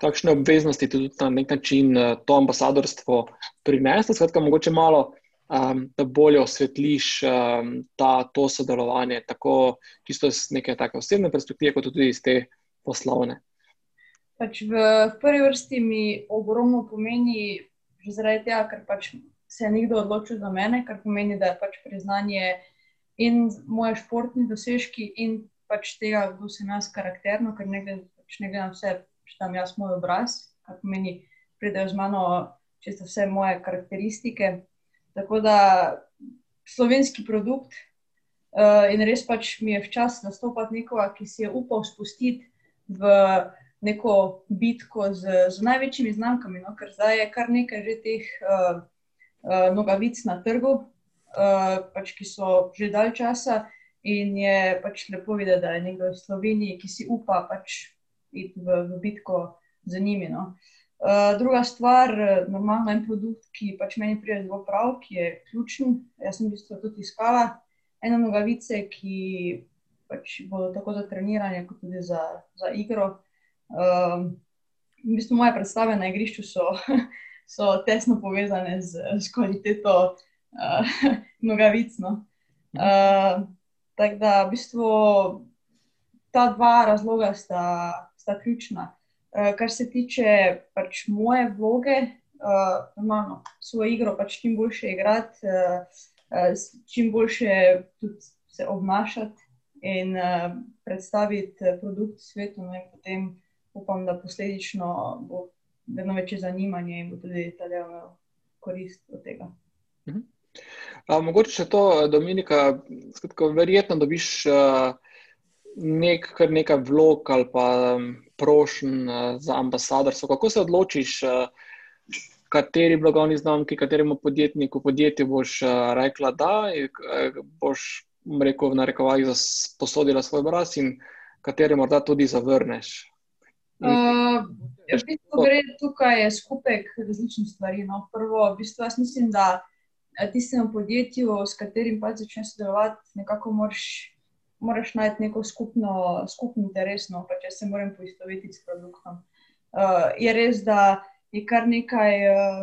kakšne obveznosti tudi na nek način uh, to ambasadorstvo prinese? Skratka, mogoče malo, um, da bolje osvetliš um, ta, to sodelovanje, tako čisto iz neke take osebne perspektive, kot tudi iz te poslovne. Pač v, v prvi vrsti mi ogromno pomeni, že zaradi tega, ker pač se je nekdo odločil za mene, kar pomeni, da je pač priznanje in moje športne dosežki, in pač tega, kdo sem jaz karakterno, ker ne gledam pač na vse, če tam jaz moj obraz, kar pomeni, pridejo z mano čisto vse moje karakteristike. Tako da slovenski produkt. Uh, in res pač mi je včasih nastopati nekoga, ki si je upal spustiti v neko bitko z, z največjimi znamkami, no? ker zdaj je kar nekaj že teh uh, uh, nogavic na trgu, uh, pač, ki so že dalj časa in je pač lepo videti, da je nekdo iz Slovenije, ki si upa pač iti v, v bitko z njimi. No? Uh, druga stvar, normalno en produkt, ki pač meni pride zelo prav, ki je ključen. Jaz sem v bistvu tudi iskala eno nogavice, ki pač bodo tako za treniranje, kot tudi za, za igro. Um, v bistvu moje predstave na igrišču so, so tesno povezane z, z kvaliteto uh, nogavic. No. Uh, tako da, v bistvu, ta dva razloga sta, sta ključna. Uh, kar se tiče pač moje vloge, uh, normalno, svojo igro pač čim boljše igrati, uh, uh, čim boljše tudi se obnašati in uh, predstaviti produkt svetu. No, potem upam, da posledično bo vedno večje zanimanje in bo tudi ta del imel korist od tega. Mhm. A, mogoče to, Dominika, skratko, verjetno dobiš uh, nek, kar nekaj vlog ali pa um, prošen uh, za ambasadorstvo. Kako se odločiš, uh, kateri blagovni znamki, kateremu podjetniku, podjetju boš uh, rekla, da uh, boš, rekel, v narekovajih, posodila svoj obraz in katere morda tudi zavrneš? Uh, v bistvu gre tukaj skupek različnih stvari. No. Prvo, v bistvu jaz mislim, da tistemu podjetju, s katerim pa začneš sodelovati, nekako moraš, moraš najti neko skupno, skupno interesno, pa če se moram poistovetiti s produktom. Uh, je res, da je kar nekaj uh,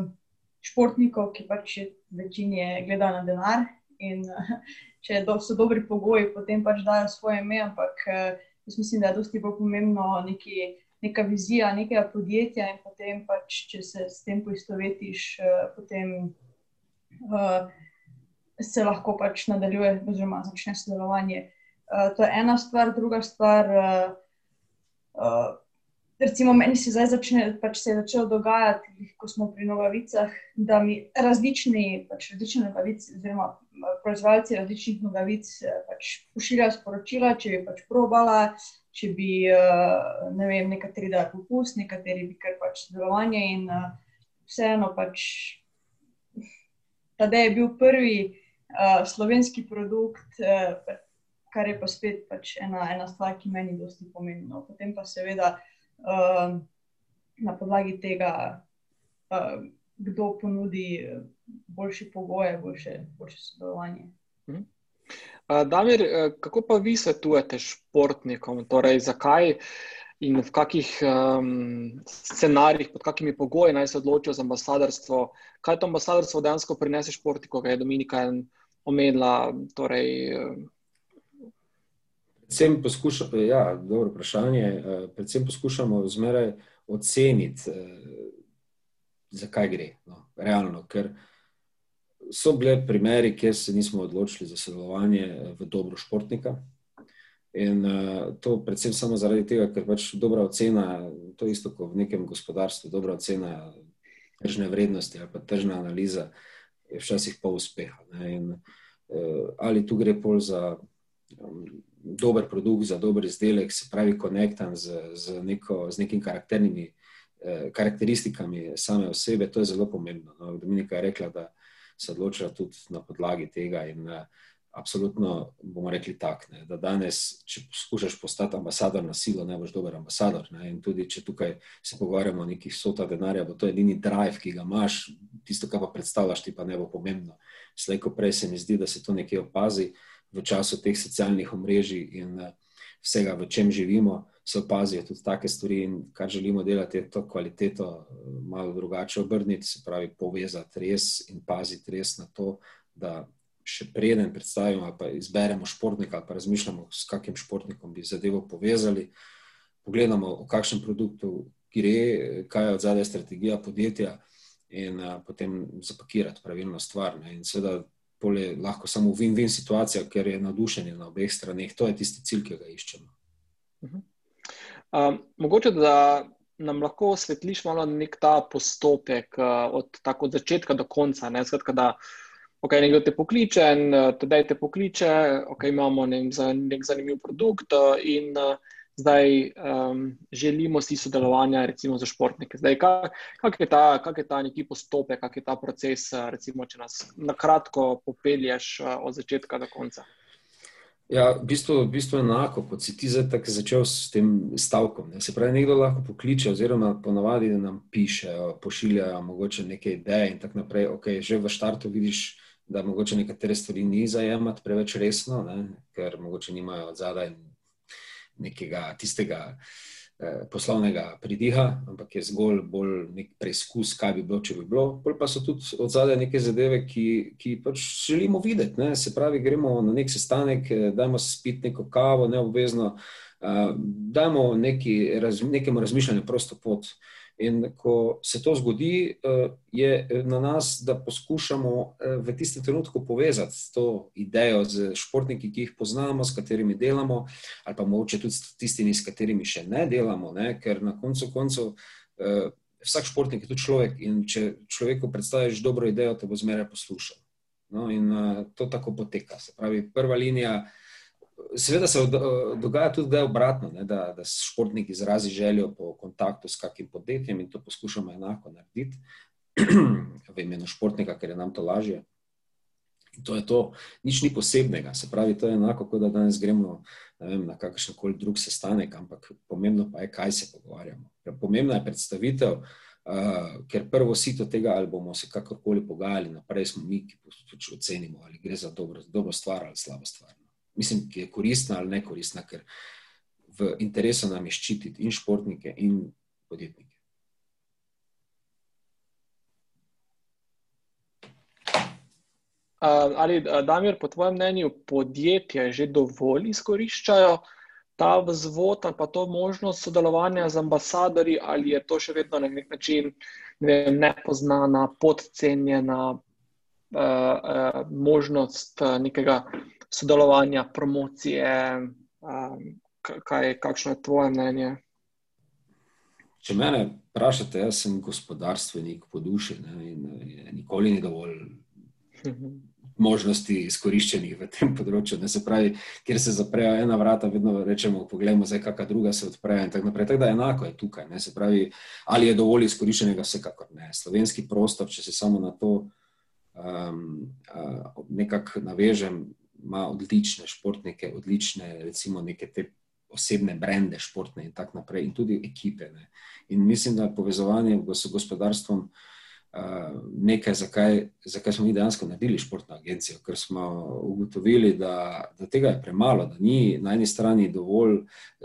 športnikov, ki pač večini gledajo na denar in uh, če do, so dobri pogoji, potem pač dajo svoje ime, ampak uh, jaz mislim, da je dosti bolj pomembno nekaj neka vizija nekega podjetja, in potem, pač, če se s tem poistovetiš, uh, potem uh, se lahko pač nadaljuje, oziroma začne sodelovanje. Uh, to je ena stvar, druga stvar. Uh, uh, recimo, meni se zdaj začne, pač se je začelo dogajati, ko smo pri nogavicah, da mi različni, pač različne nogavice, oziroma proizvajalci različnih nogavic, pač pošiljajo sporočila, če bi pač probala če bi ne vem, nekateri dali popust, nekateri bi kar pač sodelovanje. In vseeno, pač, da je bil prvi uh, slovenski produkt, uh, kar je pa spet pač ena, ena stvar, ki meni dosti pomembno. Potem pa seveda uh, na podlagi tega, uh, kdo ponudi boljše pogoje, boljše, boljše sodelovanje. Mhm. Damir, eh, kako pa vi svetujete športnikom? Torej, zakaj in v kakih um, scenarijih, pod kakimi pogoji naj se odločijo za ambasadorstvo? Kaj to ambasadorstvo dejansko prinese športniku, kaj je Dominika omenila? Torej, Predvsem poskušamo, ja, dobro vprašanje. Eh, predvsem poskušamo zmeraj oceniti, eh, zakaj gre. No, realno, ker so bile primeri, kjer se nismo odločili za sodelovanje eh, v dobro športnika. In uh, to predvsem samo zaradi tega, ker pač dobra ocena, to isto kot v nekem gospodarstvu, dobra ocena tržne vrednosti ali pa tržna analiza je včasih pol uspeha. In, uh, ali tu gre pol za um, dober produkt, za dober izdelek, se pravi konektan z, z, neko, z nekim karakternimi uh, karakteristikami same osebe, to je zelo pomembno. No, Dominika je rekla, da se odločila tudi na podlagi tega. In, absolutno bomo rekli tak, ne, da danes, če poskušaš postati ambasador na silo, ne boš dober ambasador. Ne, in tudi, če tukaj se pogovarjamo o nekih sota denarja, bo to edini drive, ki ga imaš, tisto, kar pa predstavljaš, ti pa ne bo pomembno. Slejko prej se mi zdi, da se to nekje opazi v času teh socialnih omrežij in uh, vsega, v čem živimo, se opazijo tudi take stvari in kar želimo delati, je to kvaliteto uh, malo drugače obrniti, se pravi povezati res in paziti res na to, da še preden predstavimo ali pa izberemo športnika ali pa razmišljamo, s kakim športnikom bi zadevo povezali, pogledamo, o kakšnem produktu gre, kaj je od zadaj strategija podjetja in a, potem zapakirati pravilno stvar. Ne. In seveda polje lahko samo win-win situacija, ker je nadušenje na obeh straneh. To je tisti cilj, ki ga iščemo. Uh -huh. um, mogoče, da nam lahko osvetliš malo nek ta postopek uh, od, tako, od začetka do konca. Ne, skratka, da, uh, ok, nekdo te pokliče, in uh, tedaj te pokliče, ok, imamo nek, nek zanimiv produkt uh, in uh, zdaj um, želimo si sodelovanja, recimo, za športnike. Zdaj, kak, kak, je ta, kak je ta neki postopek, kak je ta proces, uh, recimo, če nas na kratko popelješ uh, od začetka do konca. Ja, v bistvu, v bistvu enako, kot si ti zdaj začel s tem stavkom. Ne. Se pravi, nekdo lahko pokliče, oziroma ponavadi nam piše, pošiljajo mogoče neke ideje in tako naprej. Okay, že v štartu vidiš, da mogoče nekatere stvari ni zajemati preveč resno, ne? ker mogoče nimajo od zadaj nekega tistega eh, poslovnega pridiha, ampak je zgolj bolj nek preizkus, kaj bi bilo, če bi bilo. Pol pa so tudi od zadaj neke zadeve, ki, ki pač želimo videti. Ne? Se pravi, gremo na nek sestanek, eh, dajmo si spiti neko kavo, neobvezno, eh, dajmo neki, raz, nekemu razmišljanju prosto pot. In ko se to zgodi, eh, je na nas, da poskušamo eh, v tistem trenutku povezati to idejo z športniki, ki jih poznamo, s katerimi delamo, ali pa mogoče tudi s tistimi, s katerimi še ne delamo, ne? ker na koncu koncev eh, vsak športnik je tudi človek in če človeku predstaviš dobro idejo, te bo zmeraj poslušal. No, in to tako poteka. Se pravi, prva linija. Seveda se dogaja tudi, da je obratno, ne, da, da športnik izrazi željo po kontaktu s kakim podjetjem in to poskušamo enako narediti v imenu športnika, ker je nam to lažje. In to je to, nič ni posebnega, se pravi, to je enako, kot da danes gremo vem, na kakršen koli drug sestanek, ampak pomembno pa je, kaj se pogovarjamo. Pomembna je predstavitev, uh, ker prvo sito tega, ali bomo se kakorkoli pogajali, naprej smo mi, ki pač ocenimo, ali gre za dobro, dobro stvar ali slabo stvar mislim, ki je koristna ali ne koristna, ker v interesu nam je ščititi in športnike, in podjetnike. Ali, Damir, po tvojem mnenju, podjetja že dovolj izkoriščajo ta vzvod ali pa to možnost sodelovanja z ambasadori, ali je to še vedno na nek način ne nepoznana, podcenjena uh, uh, možnost uh, nekega sodelovanja, promocije, um, kaj, kakšno je tvoje mnenje? Če me vprašate, jaz sem gospodarstvenik po duši ne, in je, nikoli ni dovolj možnosti izkoriščenih v tem področju. Ne, se pravi, kjer se zaprejo ena vrata, vedno rečemo, poglejmo, zdaj kakšna druga se odprejo in tako naprej. Tako da enako je tukaj. Ne, se pravi, ali je dovolj izkoriščenega, vsekakor ne. Slovenski prostor, če se samo na to um, uh, nekako navežem, ima odlične športnike, odlične, recimo, neke te osebne brende, športne in tako naprej, in tudi ekipe. Ne. In mislim, da je povezovanje s gospodarstvom nekaj, zakaj, zakaj smo mi dejansko naredili športno agencijo, ker smo ugotovili, da, da tega je premalo, da ni na eni strani dovolj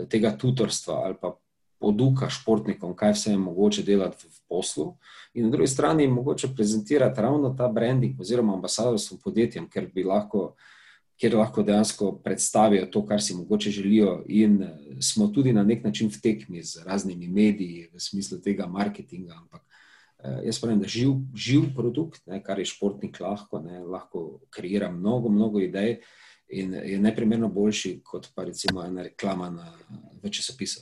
tega tutorstva ali pa. Poduka športnikom, kaj vse je mogoče delati v poslu, in na drugi strani, mogoče prezentirati ravno ta branding, oziroma ambasadorstvo podjetjem, ker bi lahko uh, kjer lahko dejansko predstavijo to, kar si mogoče želijo, in eh, smo tudi na nek način v tekmi z raznimi mediji, v smislu tega marketinga. Ampak eh, jaz pravim, da živ, živ produkt, ne, kar je športnik lahko, ne, lahko kreira mnogo, mnogo idej in je neprimerno boljši kot pa recimo ena reklama na časopisu.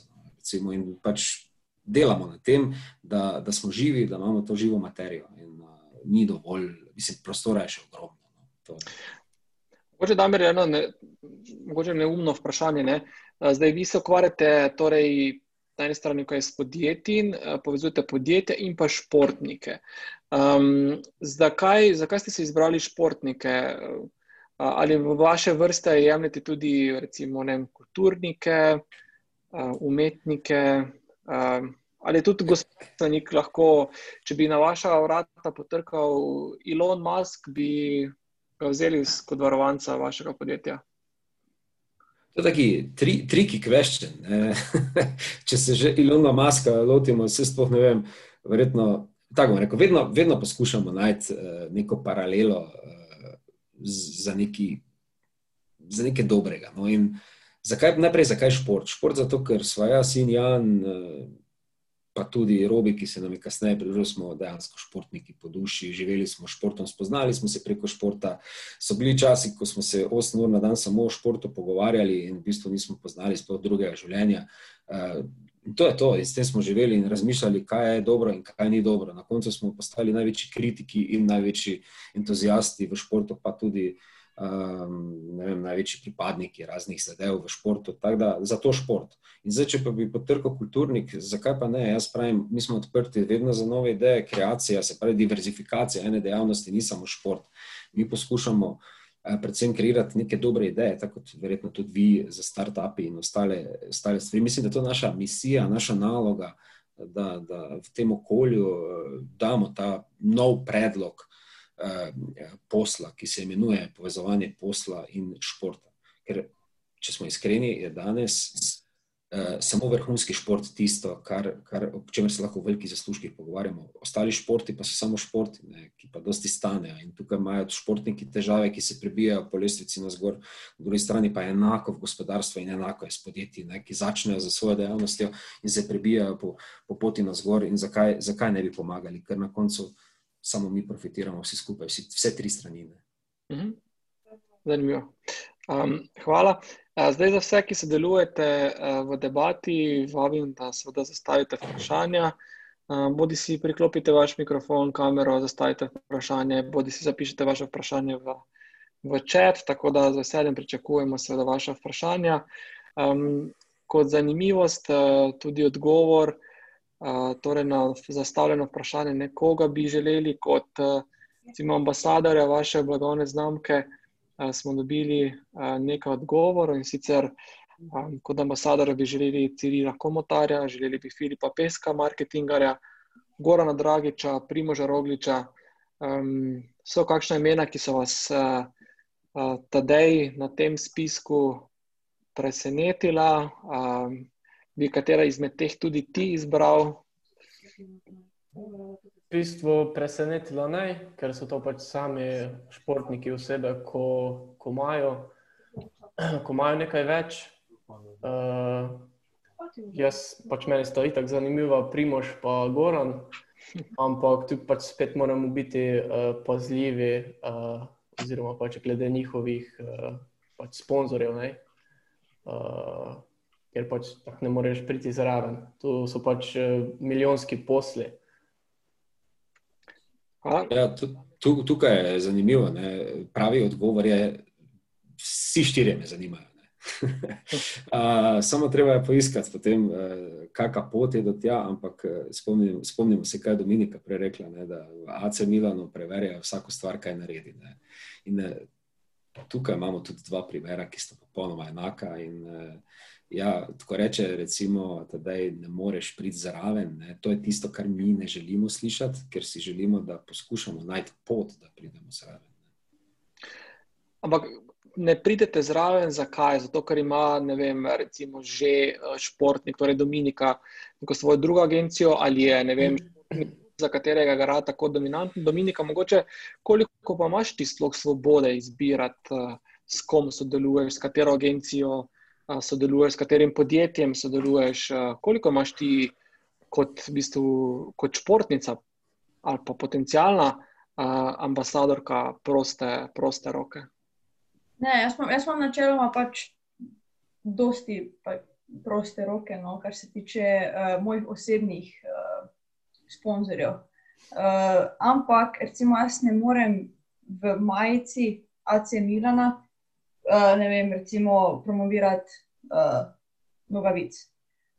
No, in pač delamo na tem, da, da smo živi, da imamo to živo materijo. In, uh, ni dovolj, mislim, prostora je še ogromno. No, Mogoče da je eno ne, neumno vprašanje. Ne? Zdaj, vi se ukvarjate torej, na eni strani s podjetji, povezujete podjetje in pa športnike. Um, zakaj, zakaj ste se izbrali športnike? Ali v vaše vrste jemljete tudi recimo, vem, kulturnike, umetnike, ali tudi gospodarnik lahko, če bi na vaša vrata potrkal Elon Musk, bi ga vzeli kot varovanca vašega podjetja? To je taki tri, triki question. če se že Ilona Maska lotimo, se sploh ne vem, verjetno, tako rekel, vedno, vedno poskušamo najti uh, neko paralelo uh, za, neki, za nekaj dobrega. No? Zakaj, najprej, zakaj šport? Šport zato, ker svoja sin Jan. Pa tudi robi, ki se nam je kasneje pridružil, smo dejansko športniki po duši, živeli smo športom, spoznali smo se preko športa. So bili časi, ko smo se 8 ur na dan samo o športu pogovarjali in v bistvu nismo poznali sploh drugega življenja. In to je to, in s tem smo živeli in razmišljali, kaj je dobro in kaj ni dobro. Na koncu smo postali največji kritiki in največji entuzijasti v športu, pa tudi um, vem, največji pripadniki raznih zadev v športu. Da, za to šport. In zdaj, če pa bi potrkal kulturnik, zakaj pa ne? Jaz pravim, mi smo odprti vedno za nove ideje, kreacija, se pravi, diverzifikacija ene dejavnosti, ni samo šport. Mi poskušamo uh, predvsem kreirati neke dobre ideje, tako kot verjetno tudi vi za start-upi in ostale, ostale stvari. Mislim, da je to naša misija, naša naloga. Da, da v tem okolju uh, damo ta nov predlog, Eh, posla, ki se imenuje povezovanje posla in športa. Ker, če smo iskreni, je danes uh, samo vrhunski šport tisto, kar, kar, o čemer se lahko v velikih zaslužkih pogovarjamo. Ostali športi pa so samo športi, ne, ki pa dosti stanejo. In tukaj imajo športniki težave, ki se prebijajo po lestvici na zgor, na drugi strani pa je enako v gospodarstvu in enako je s podjetji, ne, ki začnejo za svojo dejavnostjo in se prebijajo po, po poti na zgor. In zakaj, zakaj ne bi pomagali? Ker na koncu samo mi profitiramo, vsi skupaj, vsi, vse tri strani. Mhm. Zanimivo. Um, hvala. Zdaj, za vse, ki sodelujete v debati, vabim, da se zastavite vprašanja. Bodi si priklopite vaš mikrofon, kamero, zastavite vprašanje, bodi si zapišite vaše vprašanje v, v čat, tako da z veseljem pričakujemo seveda vaše vprašanja. Um, kot zanimivost, tudi odgovor torej na zastavljeno vprašanje, nekoga bi želeli kot recimo, ambasadorja vaše blagovne znamke, smo dobili nekaj odgovorov in sicer kot ambasadorja bi želeli Cirila Komotarja, želeli bi Filipa Peska, marketingarja, Gorana Dragiča, Primoža Rogliča. Um, so kakšna imena, ki so vas uh, uh, tadej na tem spisku presenetila? Um, bi katera izmed teh tudi ti izbral? V bistvu presenetilo ne, ker so to pač sami športniki osebe, ko, ko, imajo, ko imajo nekaj več. Uh, jaz pač meni sta itak zanimiva, Primož pa Goran, ampak tu pač spet moramo biti uh, pazljivi, uh, oziroma pač glede njihovih uh, pač sponzorjev. Uh, ker pač ne moreš priti zraven. To so pač eh, milijonski posli. Ja, tukaj je zanimivo. Ne? Pravi odgovor je, vsi štirje me zanimajo. uh, samo treba je poiskati, potem, uh, kakšna pot je do tja. Ampak spomnim, spomnimo se, kaj je Dominika prej rekla, ne, da AC Milano preverjajo vsako stvar, kaj naredi. Ne. In uh, tukaj imamo tudi dva primera, ki sta popolnoma enaka. In, uh, Ja, tako reče, recimo, da ne moreš priti zraven. Ne. To je tisto, kar mi ne želimo slišati, ker si želimo, da poskušamo najti pot, da pridemo zraven. Ne. Ampak ne pridete zraven, zakaj? Zato, ker ima, ne vem, recimo, že eh, športnik, torej Dominika, neko svojo drugo agencijo ali je, ne vem, za katerega gara tako dominantno. Dominika, mogoče koliko pa imaš ti sploh svobode izbirati, eh, s kom sodeluješ, s katero agencijo sodeluješ, s katerim podjetjem sodeluješ, koliko imaš ti kot, v bistvu, kot športnica ali pa potencijalna ambasadorka proste, proste roke? Ne, jaz imam, jaz imam načeloma pač dosti pa proste roke, no, kar se tiče uh, mojih osebnih uh, sponzorjev. Uh, ampak, recimo, jaz ne morem v majici AC Milana uh, ne vem, recimo, promovirati uh, nogavic.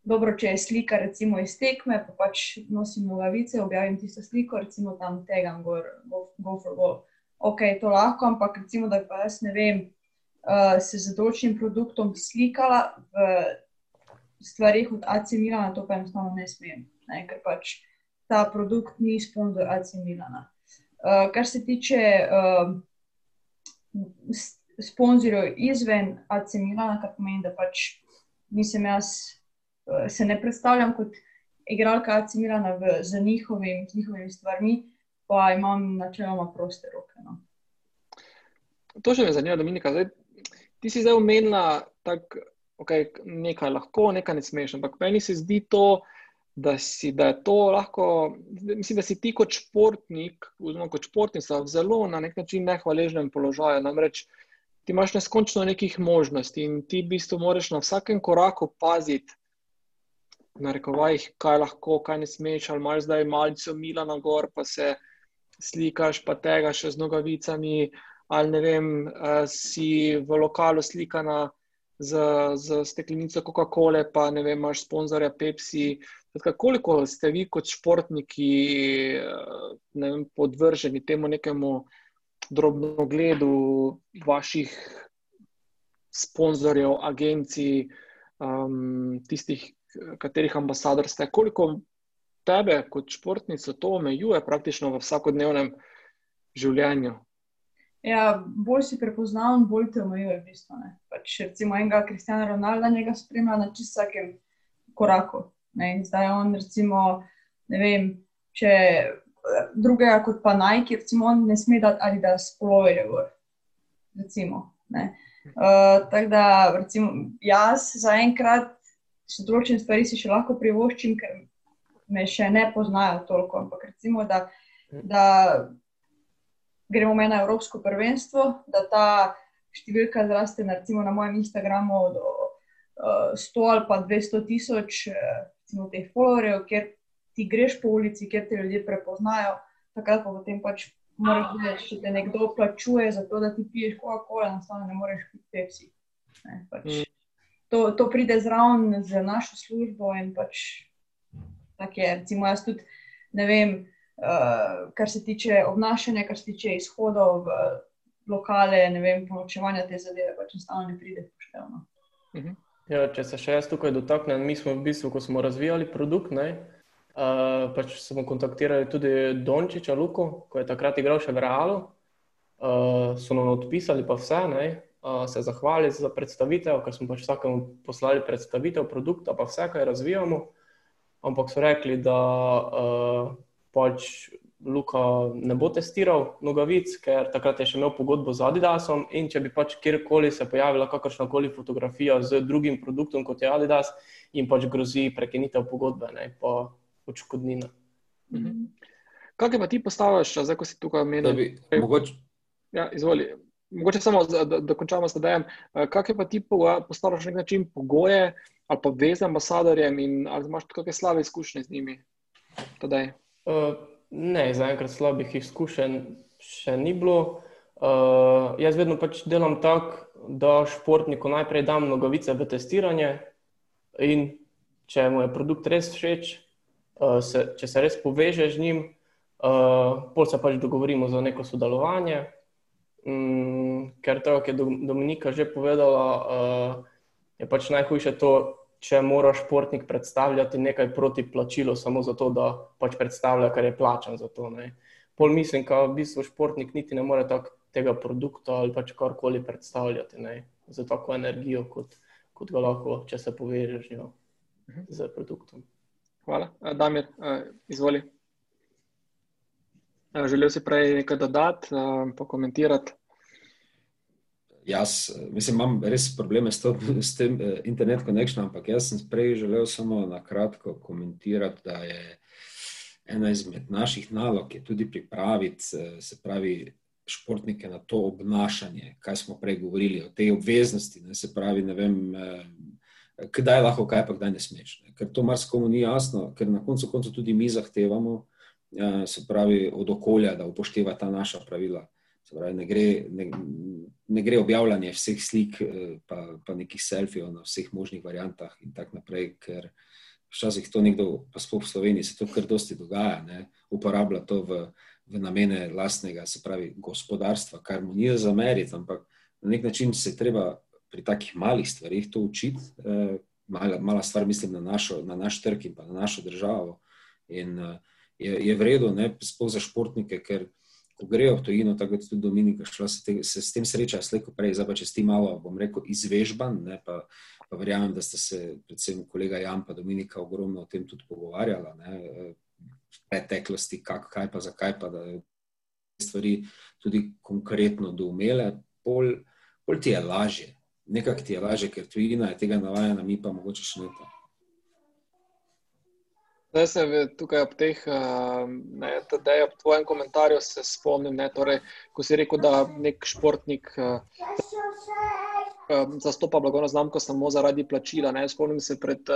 Dobro, če je slika, recimo iz tekme, pa pač nosim nogavice, objavim tisto sliko, recimo tam tega, go, go for goal. ok, to lahko, ampak recimo, da pa jaz ne vem, uh, se z določenim produktom slikala v stvarih od AC Milana, to pa enostavno ne smem, ne, ker pač ta produkt ni sponzor AC Milana. Uh, kar se tiče uh, sponzorjev izven AC Milana, kar pomeni, da pač nisem jaz, uh, se ne predstavljam kot igralka AC Milana v, z, njihovim, z njihovimi stvarmi, pa imam načeloma proste roke. No. To še me zanima, Dominika. Zdaj, ti si zdaj omenila, da okay, nekaj lahko, nekaj ne smeš. Ampak meni se zdi to, da, si, da je to lahko. Mislim, da si ti kot športnik, oziroma kot športnica, zelo na nek način nehvaležnem položaju. Namreč ti imaš neskončno nekih možnosti in ti v bistvu moraš na vsakem koraku paziti. Na rekovajih, kaj lahko, kaj ne smeš, ali imaš zdaj malce mila na gor, pa se slikaš, pa tega še z nogavicami, ali ne vem, uh, si v lokalu slikana z, z steklenico Coca-Cola, pa ne vem, imaš sponzorja Pepsi. Tako, koliko ste vi kot športniki uh, vem, podvrženi temu nekemu drobnogledu vaših sponzorjev, agencij, um, tistih, katerih ambasador ste? Koliko tebe kot športnico to omejuje praktično v vsakodnevnem življenju? Ja, bolj si prepoznaven, bolj te omejuje. V bistvu, pač, recimo, enega Kristjana Ronalda, njega spremlja na čisto vsakem koraku. Ne? Zdaj on, recimo, ne vem, če drugega kot pa Nike, recimo, on ne sme dati ali da spoloverje gor. Recimo. Uh, tako da, recimo, jaz zaenkrat še določene stvari si še lahko privoščim, ker me še ne poznajo toliko. Ampak recimo, da, da gremo na Evropsko prvenstvo, da ta številka zraste na, recimo, na mojem Instagramu do uh, eh, 100 ali pa 200 tisoč uh, teh followerjev, ker ti greš po ulici, ker te ljudje prepoznajo, takrat pa potem pač moraš vedeti, če te nekdo plačuje za to, da ti piješ Coca-Cola, enostavno ne moreš piti Pepsi. Ne, pač, mm. to, to pride zraven z našo službo in pač tako je. Recimo jaz tudi ne vem uh, kar se tiče obnašanja, kar se tiče izhodov v lokale, ne vem, poročevanja te zadeve, pač enostavno ne pride poštevno. Mhm. Ja, če se še jaz tukaj dotaknem, mi smo v bistvu, ko smo razvijali produkt, ne, uh, pač smo kontaktirali tudi Dončiča Luko, ko je takrat igral še v Realu. Uh, so nam odpisali pa vse, ne, uh, se zahvalili za predstavitev, ker smo pač vsakemu poslali predstavitev produkta, pa vse, kaj razvijamo. Ampak so rekli, da uh, pač Luka ne bo testiral nogavic, ker takrat je še imel pogodbo z Adidasom. In če bi pač kjerkoli se pojavila kakršna koli fotografija z drugim produktom kot je Adidas, jim pač grozi prekinitev pogodbe, ne pa odškodnina. Mhm. Kaj pa ti postaviš, zdaj ko si tukaj omenil? Mogoče. Ja, izvoli. Mogoče samo, da, da, da končamo s tem. Kaj pa ti postaviš na nek način pogoje ali pa veze ambasadorjem in ali imaš kakšne slabe izkušnje z njimi? Tadej? Uh, ne, zaenkrat slabih izkušenj še ni bilo. Uh, jaz vedno pač delam tako, da športniku najprej dam nogavice v testiranje, in če mu je produkt res všeč, uh, se, če se res poveže z njim, uh, pol se pač dogovorimo za neko sodelovanje. Um, ker to, kar je Dominika že povedala, uh, je pač najhujše to, če mora športnik predstavljati nekaj proti plačilu, samo zato, da pač predstavlja, kar je plačan za to. Ne. Pol mislim, da v bistvu športnik niti ne more tega produkta ali pač karkoli predstavljati ne, za tako energijo, kot, kot ga lahko, če se povežeš z, mhm. z produktom. Hvala. Damir, izvoli. Želel si prej nekaj dodati, pokomentirati. Jaz, mislim, imam res probleme s, to, s tem internet konekšnjem, ampak jaz sem prej želel samo na kratko komentirati, da je ena izmed naših nalog tudi pripraviti, se pravi, športnike na to obnašanje, kaj smo prej govorili o tej obveznosti. Ne, se pravi, ne vem, kdaj lahko kaj, pa kdaj ne smeš. Ne? Ker to marsikomu ni jasno, ker na koncu koncu tudi mi zahtevamo, ja, se pravi, od okolja, da upošteva ta naša pravila. Se pravi, ne gre, ne, ne gre objavljanje vseh slik, eh, pa, pa nekih selfijev na vseh možnih variantah in tako naprej, ker včasih to nekdo, pa sploh v Sloveniji, se to kar dosti dogaja, ne? uporablja to v, v namene lastnega, se pravi, gospodarstva, kar mu ni zameriti, ampak na nek način se treba pri takih malih stvarih to učiti. Eh, mala, mala stvar, mislim, na, našo, na naš trg in pa na našo državo. In uh, je, je vredno, sploh za športnike, ker ko grejo v tujino, tako kot tudi Dominika, šla, se, te, se s tem sreča, slejko prej, zdaj pa če ti malo, bom rekel, izvežban, ne, pa, pa verjamem, da ste se, predvsem kolega Jan pa Dominika, ogromno o tem tudi pogovarjala, ne, eh, v preteklosti, kak, kaj pa, zakaj pa, da stvari tudi konkretno doumele, pol ti je lažje nekako ti je lažje, ker tujina je tega navajena, mi pa mogoče še ne. Zdaj se tukaj ob teh, ne, da je ob tvojem komentarju se spomnim, ne, torej, ko si rekel, da nek športnik zastopa blagovno znamko samo zaradi plačila. Ne, spomnim se pred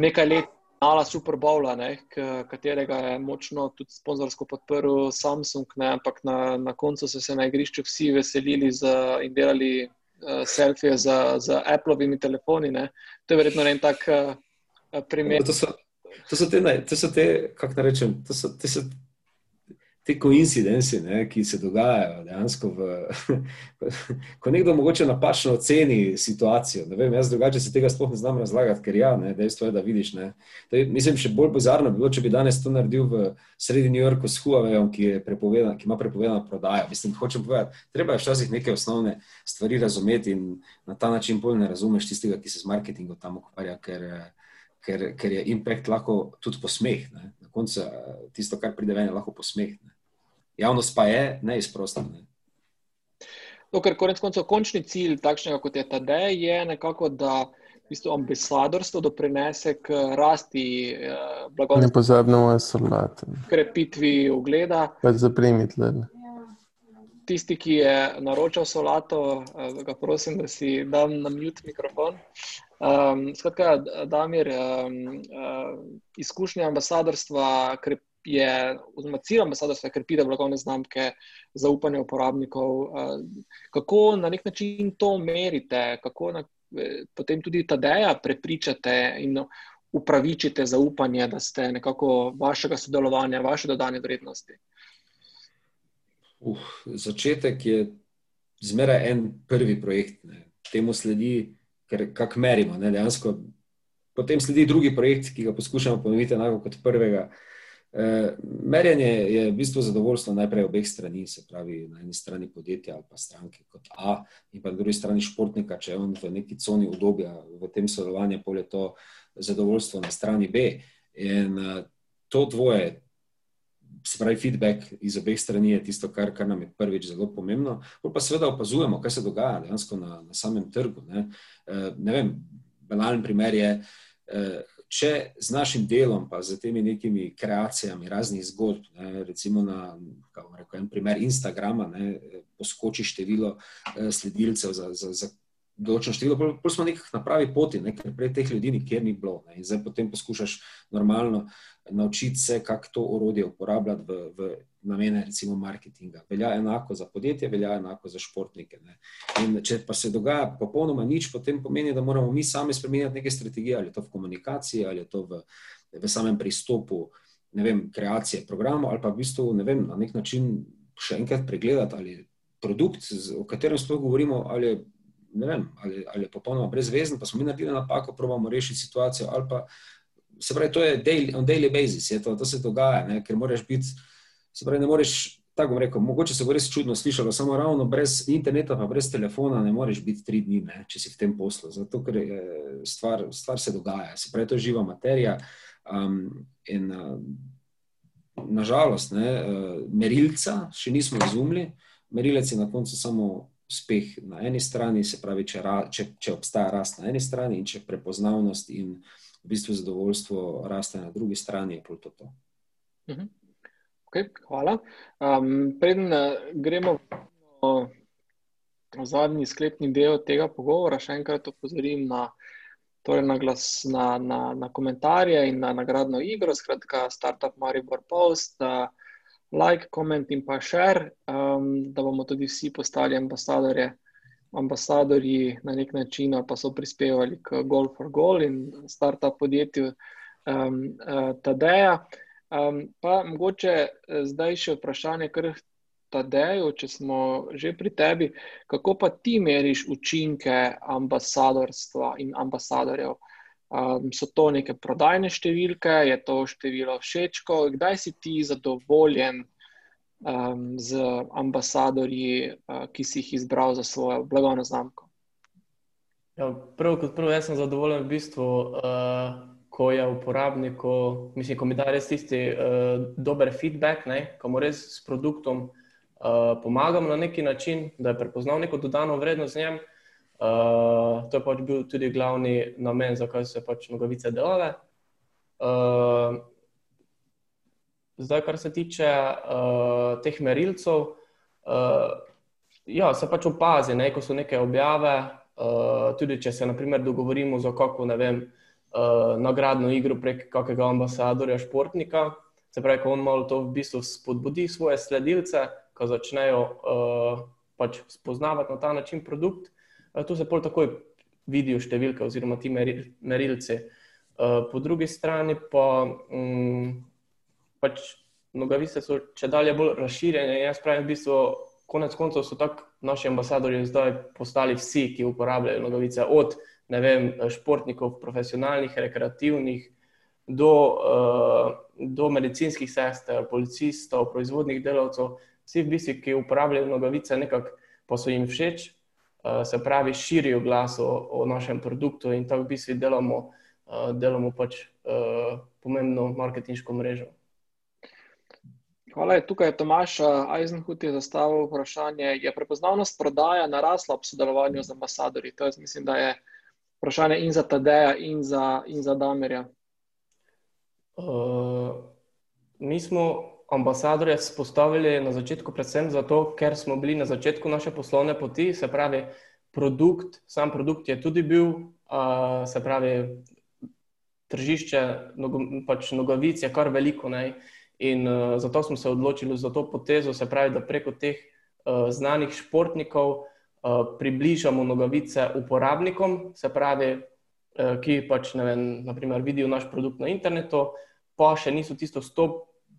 nekaj let nala Super Bowla, ne, katerega je močno tudi sponzorsko podprl Samsung, ne, ampak na, na koncu so se na igrišču vsi veselili in delali uh, selfije z, z Appleovimi telefoni. Ne. To je verjetno en tak uh, primer. To so, to so te, te kako rečem, to so, te so te koincidenci, ki se dogajajo dejansko. V, ko nekdo mogoče napačno oceni situacijo. Vem, jaz drugače se tega sploh ne znam razlagati, ker ja, ne, dejstvo je, da vidiš. Je, mislim, še bolj bizarno bi bilo, če bi danes to naredil v sredi New Yorku s Huaweiom, ki, ki ima prepovedano prodajo. Mislim, hočem povedati, treba je včasih neke osnovne stvari razumeti in na ta način bolj ne razumeš tistega, ki se z marketingom tam ukvarja. Ker, Ker, ker je impact lahko tudi posmeh. Ne? Koncu tisto, kar pride ven, je lahko posmeh. Ne? javnost pa je neizprostna. No, ker konec koncev končni cilj takšnega kot je Tadej je nekako, da v bistvu ambasadorstvo doprinese k rasti eh, blagovne. Ne pozabimo na solate. Krepitvi ugleda. Pa zaprimiti le. Tisti, ki je naročal solato, eh, ga prosim, da si dam na mute mikrofon. Um, skratka, Damir, um, uh, izkušnja ambasadorstva je, oziroma cilj ambasadorstva je krepitev blagovne znamke, zaupanje uporabnikov. Kako na nek način to merite, kako na, potem tudi ta deja prepričate in upravičite zaupanje, da ste nekako vašega sodelovanja, vaše dodane vrednosti? Uh, začetek je zmeraj en prvi projekt, ne. temu sledi, ker kako merimo. Ne, dejansko, potem sledi drugi projekt, ki ga poskušamo ponoviti enako kot prvega. Uh, Eh, merjenje je v bistvu zadovoljstvo najprej obeh strani, se pravi na eni strani podjetja ali pa stranke kot A in pa na drugi strani športnika, če je on v neki coni udobja v tem sodelovanju, pol je to zadovoljstvo na strani B. In eh, to dvoje, se pravi feedback iz obeh strani je tisto, kar, kar nam je prvič zelo pomembno. Pol pa seveda opazujemo, kaj se dogaja dejansko na, na samem trgu. Ne, eh, ne vem, banalen primer je, če z našim delom, pa z temi nekimi kreacijami raznih zgodb, ne, recimo na rekel, en primer Instagrama, ne, poskoči število eh, sledilcev za, za, za določeno število, pa smo nekako na pravi poti, ne, ker prej teh ljudi nikjer ni bilo. Ne, in zdaj potem poskušaš normalno naučiti se, kako to orodje uporabljati v, v namene, recimo, marketinga. Velja enako za podjetje, velja enako za športnike. Če pa se dogaja popolnoma nič, potem pomeni, da moramo mi sami spremenjati neke strategije, ali je to v komunikaciji, ali je to v, v samem pristopu, ne vem, kreacije programov, ali pa v bistvu, ne vem, na nek način še enkrat pregledati, ali produkt, o katerem sploh govorimo, ali je. Ne vem, ali, ali je popolnoma brezvezen, pa smo mi naredili napako, pravimo rešiti situacijo. Pa, se pravi, to je daily, on daily basis, to, to se dogaja, ne, ker moraš biti Se pravi, ne moreš, tako bom rekel, mogoče se bo res čudno slišalo, samo ravno brez interneta, pa brez telefona ne moreš biti tri dni, ne, če si v tem poslu. Zato, ker stvar, stvar se dogaja, se pravi, to je živa materija. Um, in uh, nažalost, ne, uh, merilca še nismo izumili, merilec je na koncu samo uspeh na eni strani, se pravi, če, ra, če, če obstaja rast na eni strani in če prepoznavnost in v bistvu zadovoljstvo raste na drugi strani, je pol to. to. Uh -huh. Okay, hvala. Um, preden gremo v zadnji sklepni del tega pogovora, še enkrat opozorim na, torej na, glas, na, na, na komentarje in na nagradno igro, skratka, Startup Maribor Post, uh, like, koment in pa share, um, da bomo tudi vsi postali ambasadorje. Ambasadorji na nek način pa so prispevali k Goal for Goal in startup podjetju um, uh, Tadeja. Um, pa mogoče eh, zdaj še vprašanje, kar Tadejo, če smo že pri tebi, kako pa ti meriš učinke ambasadorstva in ambasadorjev? Um, so to neke prodajne številke, je to število všečkov, kdaj si ti zadovoljen um, z ambasadorji, uh, ki si jih izbral za svojo blagovno znamko? Ja, prvo kot prvo, jaz sem zadovoljen v bistvu. Uh ko je uporabniku, mislim, ko mi da res tisti uh, dober feedback, ne, ko mu res s produktom uh, pomagam na neki način, da je prepoznal neko dodano vrednost z njem. Uh, to je pač bil tudi glavni namen, zakaj so pač nogavice delale. Uh, zdaj, kar se tiče uh, teh merilcev, uh, ja, se pač opazi, ne, ko so neke objave. Uh, tudi, če se naprimer dogovorimo za kako, uh, nagradno igro prek kakega ambasadorja, športnika. Se pravi, ko on malo to v bistvu spodbudi svoje sledilce, ko začnejo uh, pač spoznavati na ta način produkt, uh, tu se pol takoj vidijo številke oziroma ti merilci. Uh, po drugi strani pa um, pač nogavice so če dalje bolj razširjene. Jaz pravim, v bistvu, konec koncev so tako naši ambasadori zdaj postali vsi, ki uporabljajo nogavice. Od vem, športnikov, profesionalnih, rekreativnih, do, uh, do medicinskih sester, policistov, proizvodnih delavcev, vsi v bistvu, ki uporabljajo nogavice, nekako pa so jim všeč, se pravi, širijo glas o, o našem produktu in tako v bistvu delamo, uh, delamo pač uh, pomembno marketinško mrežo. Hvala. Tukaj je Tomaš Eisenhut zastavil vprašanje, je prepoznavnost prodaja narasla ob sodelovanju z ambasadori? To je, mislim, da je vprašanje in za Tadeja, in za, in za Damerja. Uh, mi smo ambasadorje spostavili na začetku, predvsem zato, ker smo bili na začetku naše poslovne poti, se pravi, produkt, sam produkt je tudi bil, uh, se pravi, tržišče, nogo, pač nogavic je kar veliko. Ne? In uh, zato smo se odločili za to potezo, se pravi, da preko teh uh, znanih športnikov. Eh, približamo nogavice uporabnikom, se pravi, uh, ki pač vem, naprimer, vidijo naš produkt na internetu, pa še niso tisto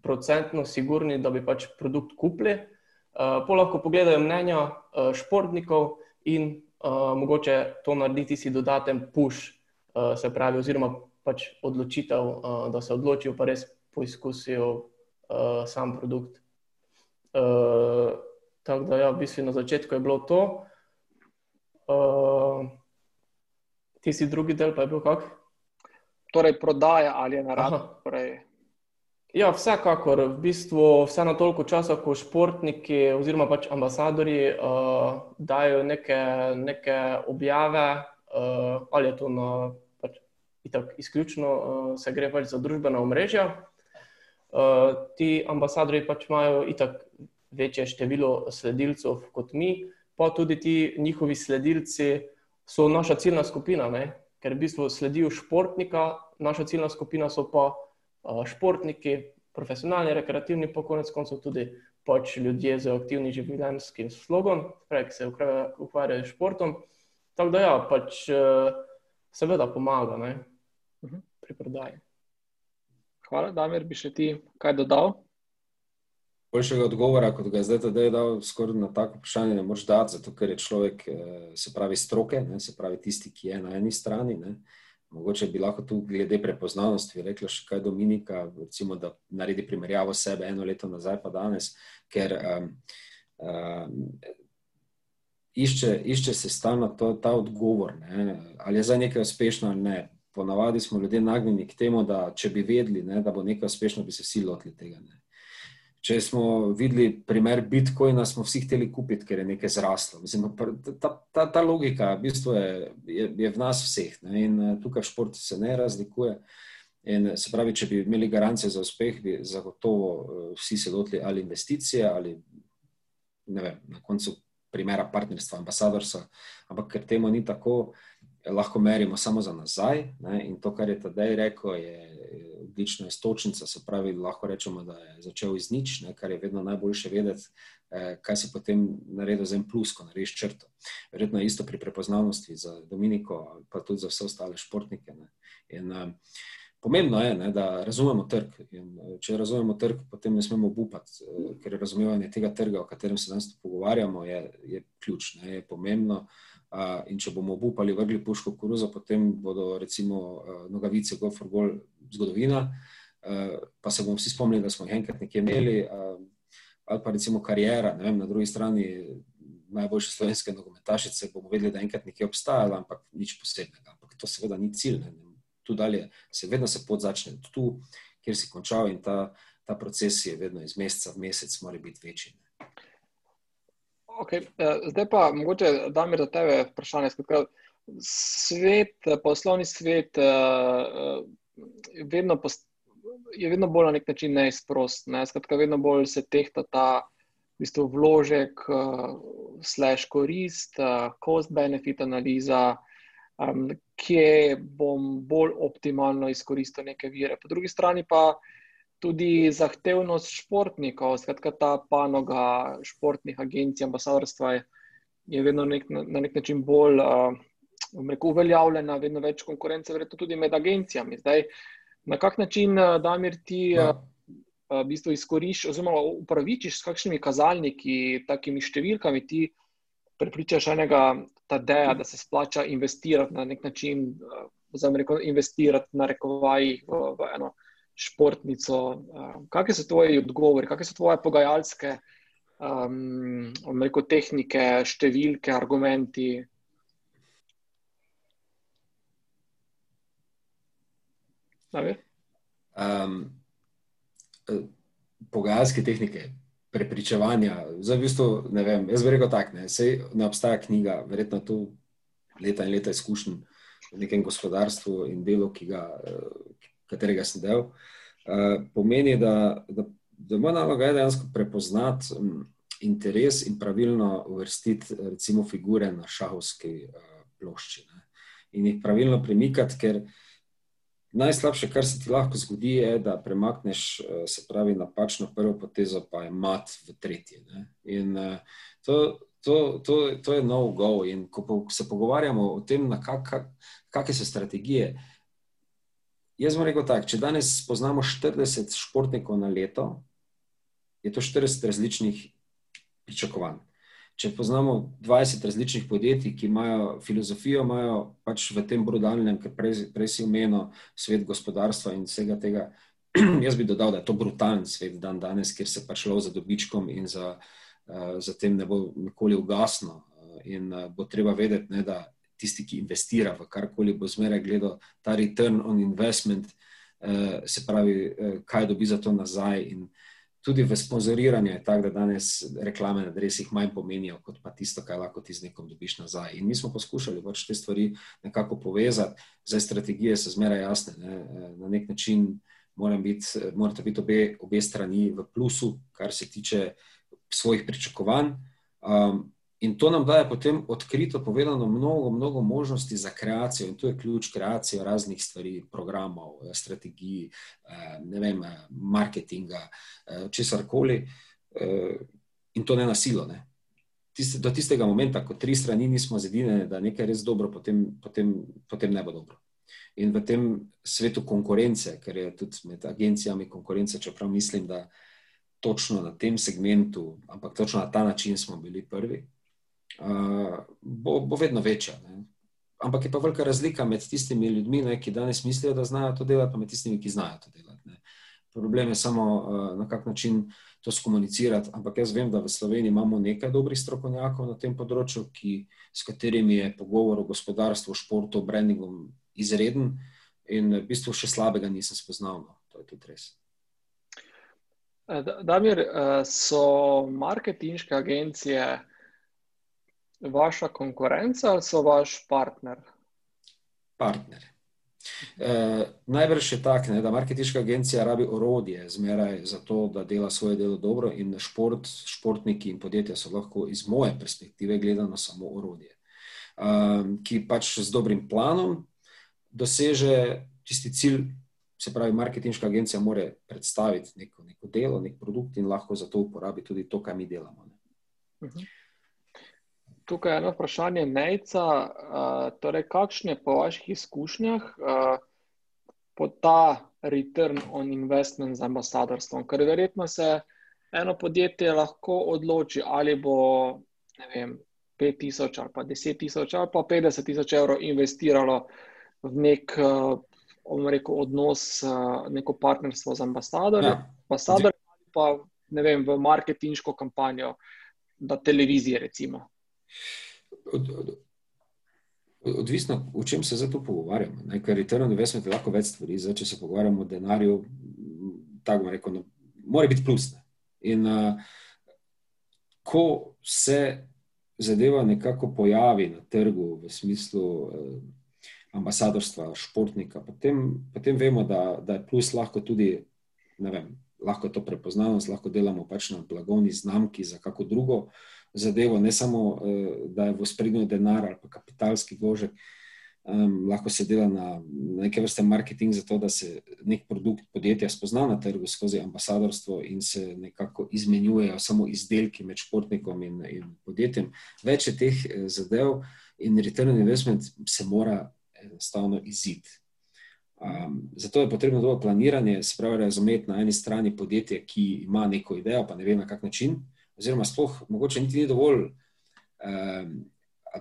100% sigurni, da bi pač produkt kupili. Uh, pa lahko pogledajo mnenja uh, športnikov in uh, mogoče to narediti si dodaten push, uh, se pravi, oziroma pač odločitev, uh, da se odločijo pa res poizkusijo uh, sam produkt. Uh, tako da, ja, v bistvu na začetku je bilo to. Uh, tisti drugi del pa je bil kak? Torej, prodaja ali je naravno. Ja, vsekakor, v bistvu vse na toliko časa, ko športniki oziroma pač ambasadori uh, dajo neke, neke objave, uh, ali je to na, pač, itak, izključno, uh, se gre pač za družbena omrežja. Uh, ti ambasadori pač imajo itak večje število sledilcev kot mi, pa tudi ti njihovi sledilci so naša ciljna skupina, ne? ker v bistvu sledijo športnika, naša ciljna skupina so pa športniki, profesionalni, rekreativni, pa konec koncev tudi pač ljudje z aktivnim življenjskim slogom, ki se ukvarjajo s športom. Tako da, ja, pač uh, seveda pomaga ne? Mhm. pri prodaji. Hvala, Damir, bi še ti kaj dodal? boljšega odgovora, kot ga je zdaj tudi dal, skoraj na tako vprašanje ne moreš dati, zato ker je človek, eh, se pravi, stroke, ne, se pravi, tisti, ki je na eni strani. Ne. Mogoče bi lahko tu glede prepoznavnosti rekla še kaj Dominika, recimo, da naredi primerjavo sebe eno leto nazaj, pa danes, ker um, um, išče, išče se stalno to, ta odgovor, ne, ali je za nekaj uspešno ali ne. Ponavadi smo ljudje nagnjeni k temu, da če bi vedeli, ne, da bo nekaj uspešno, bi se vsi lotili tega. Ne. Če smo videli primer Bitcoina, smo vsi hteli kupiti, ker je nekaj zraslo. Mislim, ta, ta, ta logika v bistvu je, je, je v nas vseh ne? in eh, tukaj v športu se ne razlikuje. In se pravi, če bi imeli garancije za uspeh, bi zagotovo eh, vsi se lotili ali investicije ali vem, na koncu primera partnerstva, ambasadorstva. Ampak ker temu ni tako, lahko merimo samo za nazaj. Ne? In to, kar je Tadej rekel, je odlična istočnica. Se pravi, lahko rečemo, da je začel iz nič, ne? kar je vedno najboljše vedeti, eh, kaj se potem naredi za en plus, ko narediš črto. Verjetno je isto pri prepoznavnosti za Dominiko, pa tudi za vse ostale športnike. In, eh, pomembno je, ne, da razumemo trg. In, če razumemo trg, potem ne smemo upati, ker razumevanje tega trga, o katerem se danes pogovarjamo, je, je ključ, ne, je pomembno. Uh, in če bomo upali vrgli puško koruzo, potem bodo recimo nogavice Go for Goal zgodovina, pa se bomo vsi spomnili, da smo jih enkrat nekje imeli, ali pa recimo karijera, ne vem, na drugi strani najboljše slovenske nogometašice bomo vedeli, da enkrat nekje obstajala, ampak nič posebnega. Ampak to seveda ni cilj. Ne, ne, tu dalje, se vedno se pot začne tu, kjer si končal, in ta, ta proces je vedno iz meseca v mesec, mora biti večji. Okay. Eh, zdaj pa mogoče, da mi za tebe vprašanje. Skratka, svet, poslovni svet eh, vedno, je vedno bolj na nek način neizprost. Ne? Skratka, vedno bolj se tehta ta v bistvu, vložek, eh, slash korist, cost-benefit analiza um, kje bom bolj optimalno izkoristil neke vire. Po drugi strani pa tudi zahtevnost športnikov, skratka ta panoga športnih agencij, ambasadorstva je, je vedno nek, na nek način bolj uh, rekel, uveljavljena, vedno več konkurence, verjetno tudi med agencijami. Zdaj, na kak način, uh, Damir, ti ja. uh, v bistvu izkoriščaš, oziroma upravičiš s kakšnimi kazalniki, takimi številkami, ti prepričaš enega Tadeja, da se splača investirati na nek način, oziroma uh, investirati na rekovajih v, v eno športnico. Uh, kakšne so tvoji odgovori, kakšne so tvoje pogajalske um, rekel, tehnike, številke, argumenti? Um, pogajalske tehnike prepričevanja. Zdaj, v bistvu, ne vem, jaz bi rekel tako, ne, ne obstaja knjiga, verjetno tu leta in leta izkušenj v nekem gospodarstvu in delu, ki ga, katerega sem del. Uh, pomeni, da, da, da moja naloga je dejansko prepoznati um, interes in pravilno uvrstiti, recimo, figure na šahovski uh, plošči ne, in jih pravilno premikati, ker uh, Najslabše, kar se ti lahko zgodi, je, da premakneš, eh, se pravi, napačno prvo potezo, pa je mat v tretji. Uh, to, to, to, to je nov go. In ko po, se pogovarjamo o tem, kakšne so strategije. Jaz bom rekel tako, če danes poznamo 40 športnikov na leto, je to 40 različnih pričakovanj. Če poznamo 20 različnih podjetij, ki imajo filozofijo, imajo pač v tem brutalnem, ker prej, prej si omenil svet gospodarstva in vsega tega. Jaz bi dodal, da je to brutalen svet dan danes, kjer se pač lov za dobičkom in za, uh, za tem ne bo nikoli ugasno. In uh, bo treba vedeti, ne, da tisti, ki investira v karkoli, bo zmeraj gledal ta return on investment, uh, se pravi, uh, kaj dobi za to nazaj. In, tudi v sponzoriranju je tako, da danes reklame na adresih manj pomenijo kot pa tisto, kaj lahko ti z nekom dobiš nazaj. In mi smo poskušali pač te stvari nekako povezati, zdaj strategije so zmeraj jasne. Ne? Na nek način biti, morate biti obe, obe strani v plusu, kar se tiče svojih pričakovanj. Um, In to nam daje potem odkrito povedano mnogo, mnogo možnosti za kreacijo in to je ključ kreacije raznih stvari, programov, eh, strategij, eh, ne vem, eh, marketinga, česar koli. In to ne na silo. Ne. Tiste, do tistega momenta, ko tri strani nismo zedinjene, da nekaj je res dobro, potem, potem, potem ne bo dobro. In v tem svetu konkurence, ker je tudi med agencijami konkurence, čeprav mislim, da točno na tem segmentu, ampak točno na ta način smo bili prvi, bo, bo vedno večja. Ne. Ampak je pa velika razlika med tistimi ljudmi, ne, ki danes mislijo, da znajo to delati, med tistimi, ki znajo to delati. Ne. Problem je samo, na kak način to skomunicirati. Ampak jaz vem, da v Sloveniji imamo nekaj dobrih strokovnjakov na tem področju, ki, s katerimi je pogovor o gospodarstvu, športu, brandingu izreden, in v bistvu še slabega nisem spoznal. No. To je tudi res. Damir, so marketinške agencije vaša konkurenca ali so vaš partner? Partner. E, najbrž je tako, da marketinška agencija rabi orodje zmeraj za to, da dela svoje delo dobro, in šport, športniki in podjetja so lahko iz moje perspektive gledano samo orodje, e, ki pač z dobrim planom doseže tisti cilj. Se pravi, marketinška agencija mora predstaviti neko, neko delo, nek produkt in lahko za to uporabi tudi to, kar mi delamo. Uh mhm. -huh tukaj eno vprašanje, Nejca. Uh, torej, kakšne po vaših izkušnjah uh, po ta return on investment z ambasadorstvom? Ker verjetno se eno podjetje lahko odloči, ali bo vem, 5000 ali pa 10 tisoč ali pa 50 tisoč evrov investiralo v nek uh, rekel, odnos, uh, neko partnerstvo z ambasadorjem, ja. ambasador pa ne vem, v marketinško kampanjo na televiziji. Recimo. Od, od, odvisno, o čem se zdaj tu pogovarjamo. Ne? Ker je terno investment lahko več stvari. Zdaj, če se pogovarjamo o denarju, tako rekoč, no, mora biti plus. Ne? In uh, ko se zadeva nekako pojavi na trgu v smislu uh, ambasadorstva, športnika, potem, potem vemo, da, da je plus lahko tudi, ne vem, lahko je to prepoznavnost, lahko delamo pač na blagovni znamki za kako drugo zadevo, ne samo, eh, da je v sprednju denar ali kapitalski vložek, um, lahko se dela na, neke vrste marketing za to, da se nek produkt podjetja spozna na trgu skozi ambasadorstvo in se nekako izmenjujejo samo izdelki med športnikom in, in podjetjem. Več je teh eh, zadev in return on investment se mora enostavno iziti. Um, zato je potrebno dobro planiranje, se pravi, razumeti na eni strani podjetje, ki ima neko idejo, pa ne ve na kak način, oziroma sploh mogoče niti ni dovolj, um,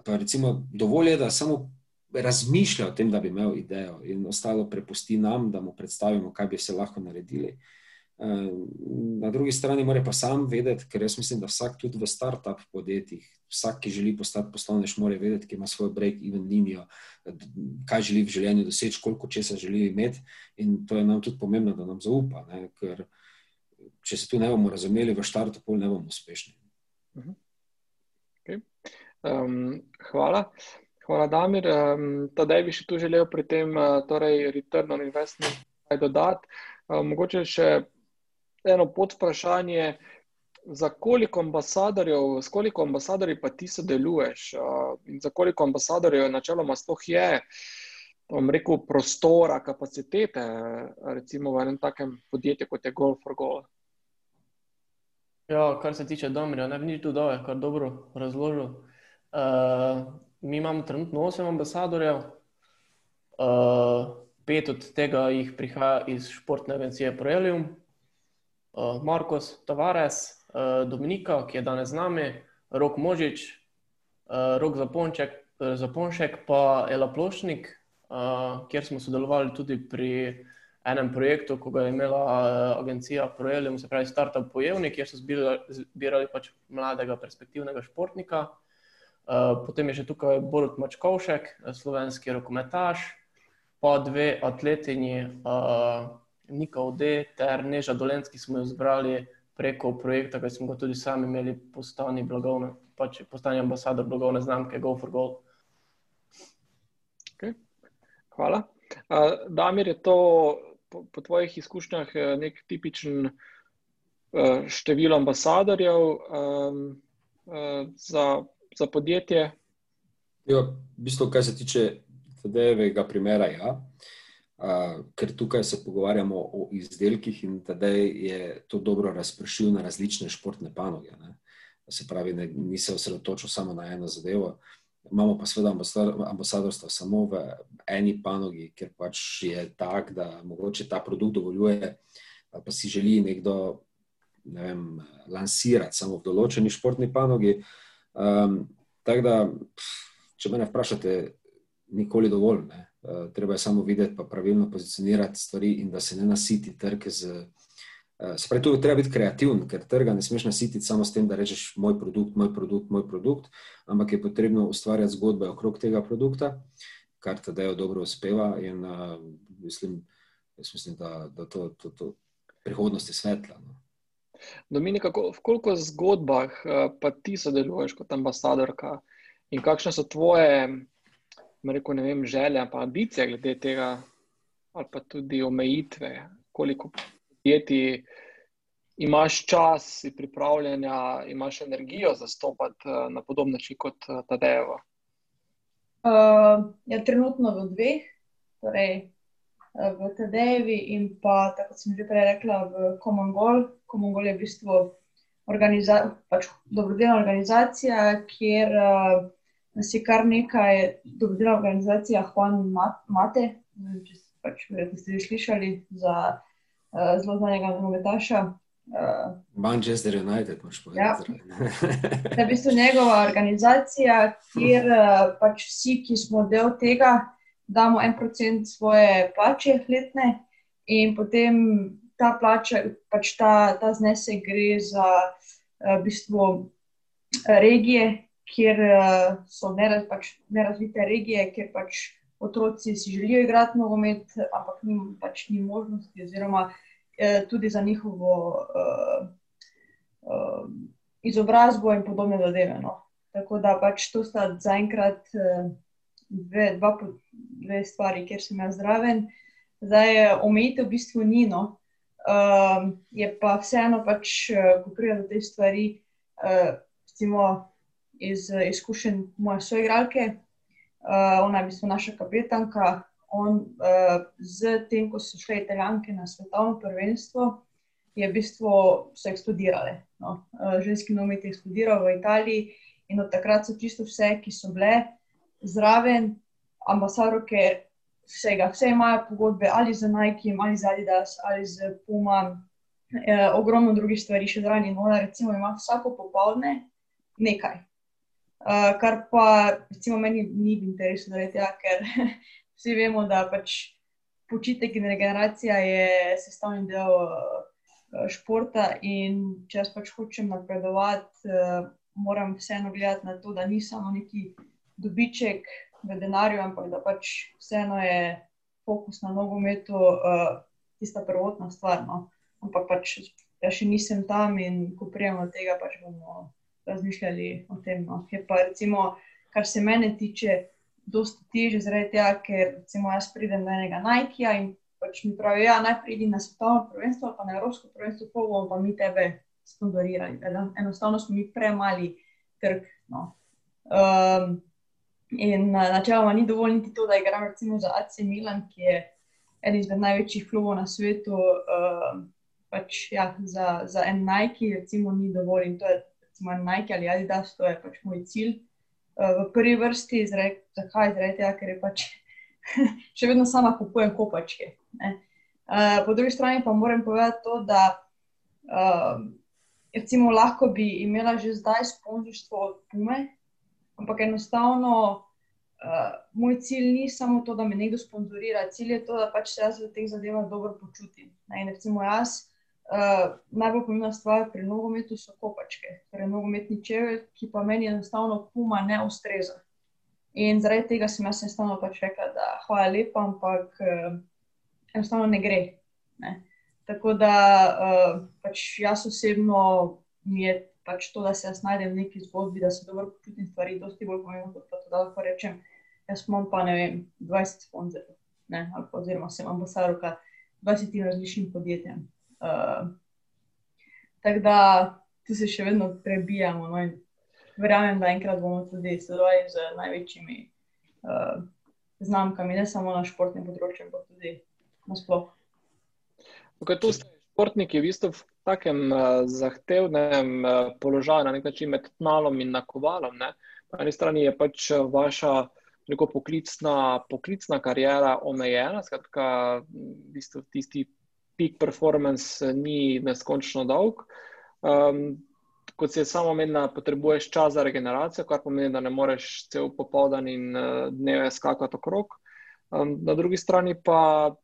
pa recimo dovolj je, da samo razmišlja o tem, da bi imel idejo in ostalo prepusti nam, da mu predstavimo, kaj bi se lahko naredili. Na drugi strani mora pa sam vedeti, ker jaz mislim, da vsak tudi v start-up podjetjih, vsak, ki želi postati poslovnež, mora vedeti, ki ima svoj break-even linijo, kaj želi v življenju doseči, koliko česa želi imeti. In to je nam tudi pomembno, da nam zaupa, ne? ker če se tu ne bomo razumeli v štartu, pol ne bomo uspešni. Mhm. Okay. Um, hvala. Hvala, Damir. Um, Tadej bi še tu želel pri tem, uh, torej, return on investment, kaj dodati. Uh, mogoče še eno pod vprašanje, za koliko ambasadorjev, s koliko ambasadorji pa ti sodeluješ uh, in za koliko ambasadorjev načeloma sploh je, bom rekel, prostora, kapacitete, recimo v enem takem podjetju, kot je Golf for Goal. Ja, kar se tiče Domirja, ne bi nič dodal, kar dobro razložil. Uh, mi imamo trenutno osem ambasadorjev, uh, pet od tega jih prihaja iz športne agencije Proelium, uh, Markos Tavares, uh, Dominika, ki je danes z nami, Rok Možič, uh, Rok Zaponček, uh, Zaponšek, pa Ela Plošnik, uh, kjer smo sodelovali tudi pri enem projektu, ko ga je imela agencija Proelium, se pravi Startup Pojevnik, kjer so zbirali pač mladega perspektivnega športnika. Potem je še tukaj Borut Mačkovšek, slovenski rokometaš, pa dve atletinji, uh, Nika Ode ter Neža Dolenski smo jo zbrali preko projekta, ki smo ga tudi sami imeli, postani, blagovne, pač postani ambasador blagovne znamke Go for Gold. Okay. Hvala. Uh, Damir, je to po, po tvojih izkušnjah eh, nek tipičen uh, število ambasadorjev um, uh, za, za podjetje? Jo, v bistvu, kar se tiče tega primera, ja. Uh, ker tukaj se pogovarjamo o izdelkih in tedaj je to dobro razpršil na različne športne panoge. Ne. Se pravi, ne, ni se osredotočil samo na eno zadevo. Imamo pa seveda ambasadorstvo samo v eni panogi, ker pač je tak, da mogoče ta produkt dovoljuje, pa si želi nekdo ne vem, lansirati samo v določeni športni panogi. Um, tako da, če me vprašate, nikoli dovolj. Ne. Eh, treba je samo videti, pa pravilno pozicionirati stvari, in da se ne nasiti trg z. Eh, se pravi, tu treba biti kreativen, ker trga ne smeš nasititi samo s tem, da rečeš moj produkt, moj produkt, moj produkt, ampak je potrebno ustvarjati zgodbe okrog tega produkta, kar tada jo dobro uspeva. In uh, mislim, mislim, da, da to, to, to prihodnost je svetla. No. Dominika, koliko zgodbah pa ti sodeluješ kot ambasadorka in kakšne so tvoje rekel, vem, želja, pa ambicije glede tega, ali pa tudi omejitve, koliko podjetij imaš čas, si pripravljena, imaš energijo zastopati eh, na podoben način kot eh, Tadejevo? Uh, ja, trenutno v dveh, torej v Tadejevi in pa, tako sem že prej rekla, v Komongol. Komongol je v bistvu organiza pač dobrodelna organizacija, kjer nas je kar nekaj dobrodelna organizacija, Juan Mate, če pač ste že slišali za uh, zelo znanega nogometaša. Uh, Manchester United, moš povedati. Ja. Da, v bistvu njegova organizacija, kjer uh, pač vsi, ki smo del tega, damo en procent svoje plače letne in potem ta plača, pač ta, ta znesek gre za uh, v bistvu regije, kjer uh, so neraz, pač nerazvite regije, kjer pač otroci si želijo igrati nogomet, ampak ni, pač ni možnosti, oziroma uh, tudi za njihovo uh, uh, izobrazbo in podobne zadeve. No. Tako da pač to sta zaenkrat uh, dve, dva, dve stvari, kjer sem jaz zraven. Zdaj, omejitev v bistvu ni, no. uh, je pa vseeno, pač, ko pride do te stvari, uh, recimo iz izkušenj moje soigralke, uh, ona je v bistvu naša kapetanka. On, uh, z tem, ko so šle italijanke na svetovno prvenstvo, je v bistvu vse eksplodirale. No. Uh, ženski nomet je eksplodiral v Italiji in od takrat so čisto vse, ki so bile zraven, ambasadorke vsega. Vse imajo pogodbe ali z Nike, ali z Adidas, ali z Puma, uh, ogromno drugih stvari še zraven. In ona, recimo, ima vsako popoldne nekaj. Uh, kar pa, recimo, meni ni v interesu, tega, ker vsi vemo, da pač počitek in regeneracija je sestavni del uh, športa. In če jaz pač hočem napredovati, uh, moram vseeno gledati na to, da ni samo neki dobiček v denarju, ampak da pač vseeno je fokus na nogometu tista prvotna stvar. No? Ampak pač jaz še nisem tam in ko prijemo tega, pač bomo razmišljali o tem. No. Je pa, recimo, kar se mene tiče, dosta teže zaradi tega, ker recimo, jaz pridem do enega Nike in pač mi pravijo, ja, naj pridem na svetovno prvenstvo, pa na evropsko prvenstvo, pa bomo pa mi tebe sponzorirali. Enostavno smo mi premali trg. No. Um, in načeloma ni dovolj niti to, da igram recimo za AC Milan, ki je eden izmed največjih klubov na svetu. Um, pač, ja, za, za en Nike, recimo, ni dovolj in to je recimo Nike ali Adidas, to je pač moj cilj. Uh, v prvi vrsti, zrej, zakaj? Zaradi tega, ker je pač še vedno sama kupujem kopačke. Uh, po drugi strani pa moram povedati to, da uh, recimo, lahko bi imela že zdaj sponzorstvo od Pume, ampak enostavno uh, moj cilj ni samo to, da me nekdo sponzorira, cilj je to, da pač se jaz v teh zadevah dobro počutim. Ne? Recimo jaz. Uh, najbolj pomembna stvar pri nogometu so kopačke, torej nogometni čevelj, ki pa meni enostavno kuma ne ustreza. In zaradi tega sem jaz enostavno pač rekla, da hvala lepa, ampak uh, enostavno ne gre. Ne. Tako da uh, pač jaz osebno mi je pač to, da se jaz najdem v neki zgodbi, da se dobro počutim stvari, dosti bolj pomembno, kot pa to, da lahko rečem, jaz imam pa ne vem, 20 sponzorjev, oziroma sem ambasadorka 20 različnim podjetjem. Uh, tako da tu se še vedno prebijamo. No, verjamem, da enkrat bomo tudi sodelovali z največjimi uh, znamkami, ne samo na športnem področju, ampak tudi na splošno. Tu ste športniki v bistvu v takem uh, zahtevnem uh, položaju, na nek način med tnalom in nakovalom. Ne? Po eni strani je pač vaša neko poklicna, poklicna karijera omejena, skratka, v bistvu tisti peak performance eh, ni neskončno dolg. Um, kot se je samo omenila, potrebuješ čas za regeneracijo, kar pomeni, da ne moreš cel popoldan in uh, dneve skakati okrog. Um, na drugi strani pa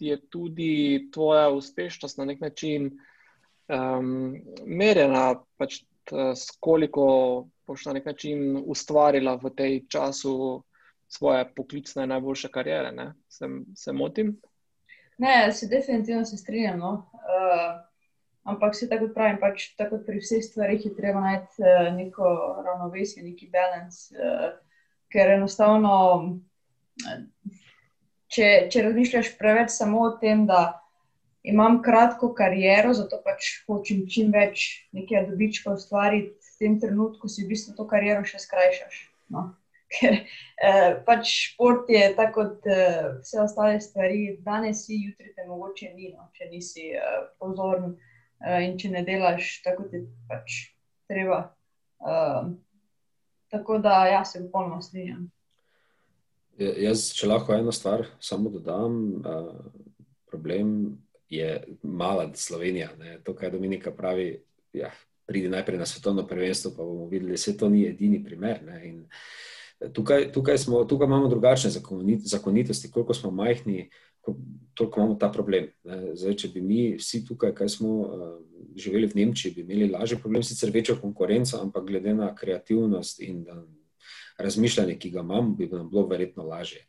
je tudi tvoja uspešnost na nek način um, merjena, pač s koliko boš na nek način ustvarila v tej času svoje poklicne najboljše karijere. Se, se motim? Ne, se definitivno se strinjam. No. Uh, ampak se tako pravim, pač tako pri vseh stvarih je treba najti uh, neko ravnovesje, neki balans. Uh, ker enostavno, če, če razmišljaš preveč samo o tem, da imam kratko kariero, zato pač hočem čim več nekaj dobička ustvariti, v tem trenutku si v bistvu to kariero še skrajšaš. No ker eh, pač šport je tako kot eh, vse ostale stvari, danes si, jutri te mogoče ni, no, če nisi eh, pozoren eh, in če ne delaš tako, kot je pač treba. Eh, tako da, ja, se popolnoma strinjam. Ja, jaz, če lahko eno stvar samo dodam, uh, problem je mala Slovenija. Ne. To, kar Dominika pravi, ja, pridi najprej na svetovno prvenstvo, pa bomo videli, da se to ni edini primer. Tukaj, tukaj, smo, tukaj imamo drugačne zakonitosti, koliko smo majhni, toliko imamo ta problem. Zdaj, če bi mi vsi tukaj, kaj smo uh, živeli v Nemčiji, bi imeli lažji problem, sicer večjo konkurenco, ampak glede na kreativnost in uh, razmišljanje, ki ga imam, bi nam bilo verjetno lažje.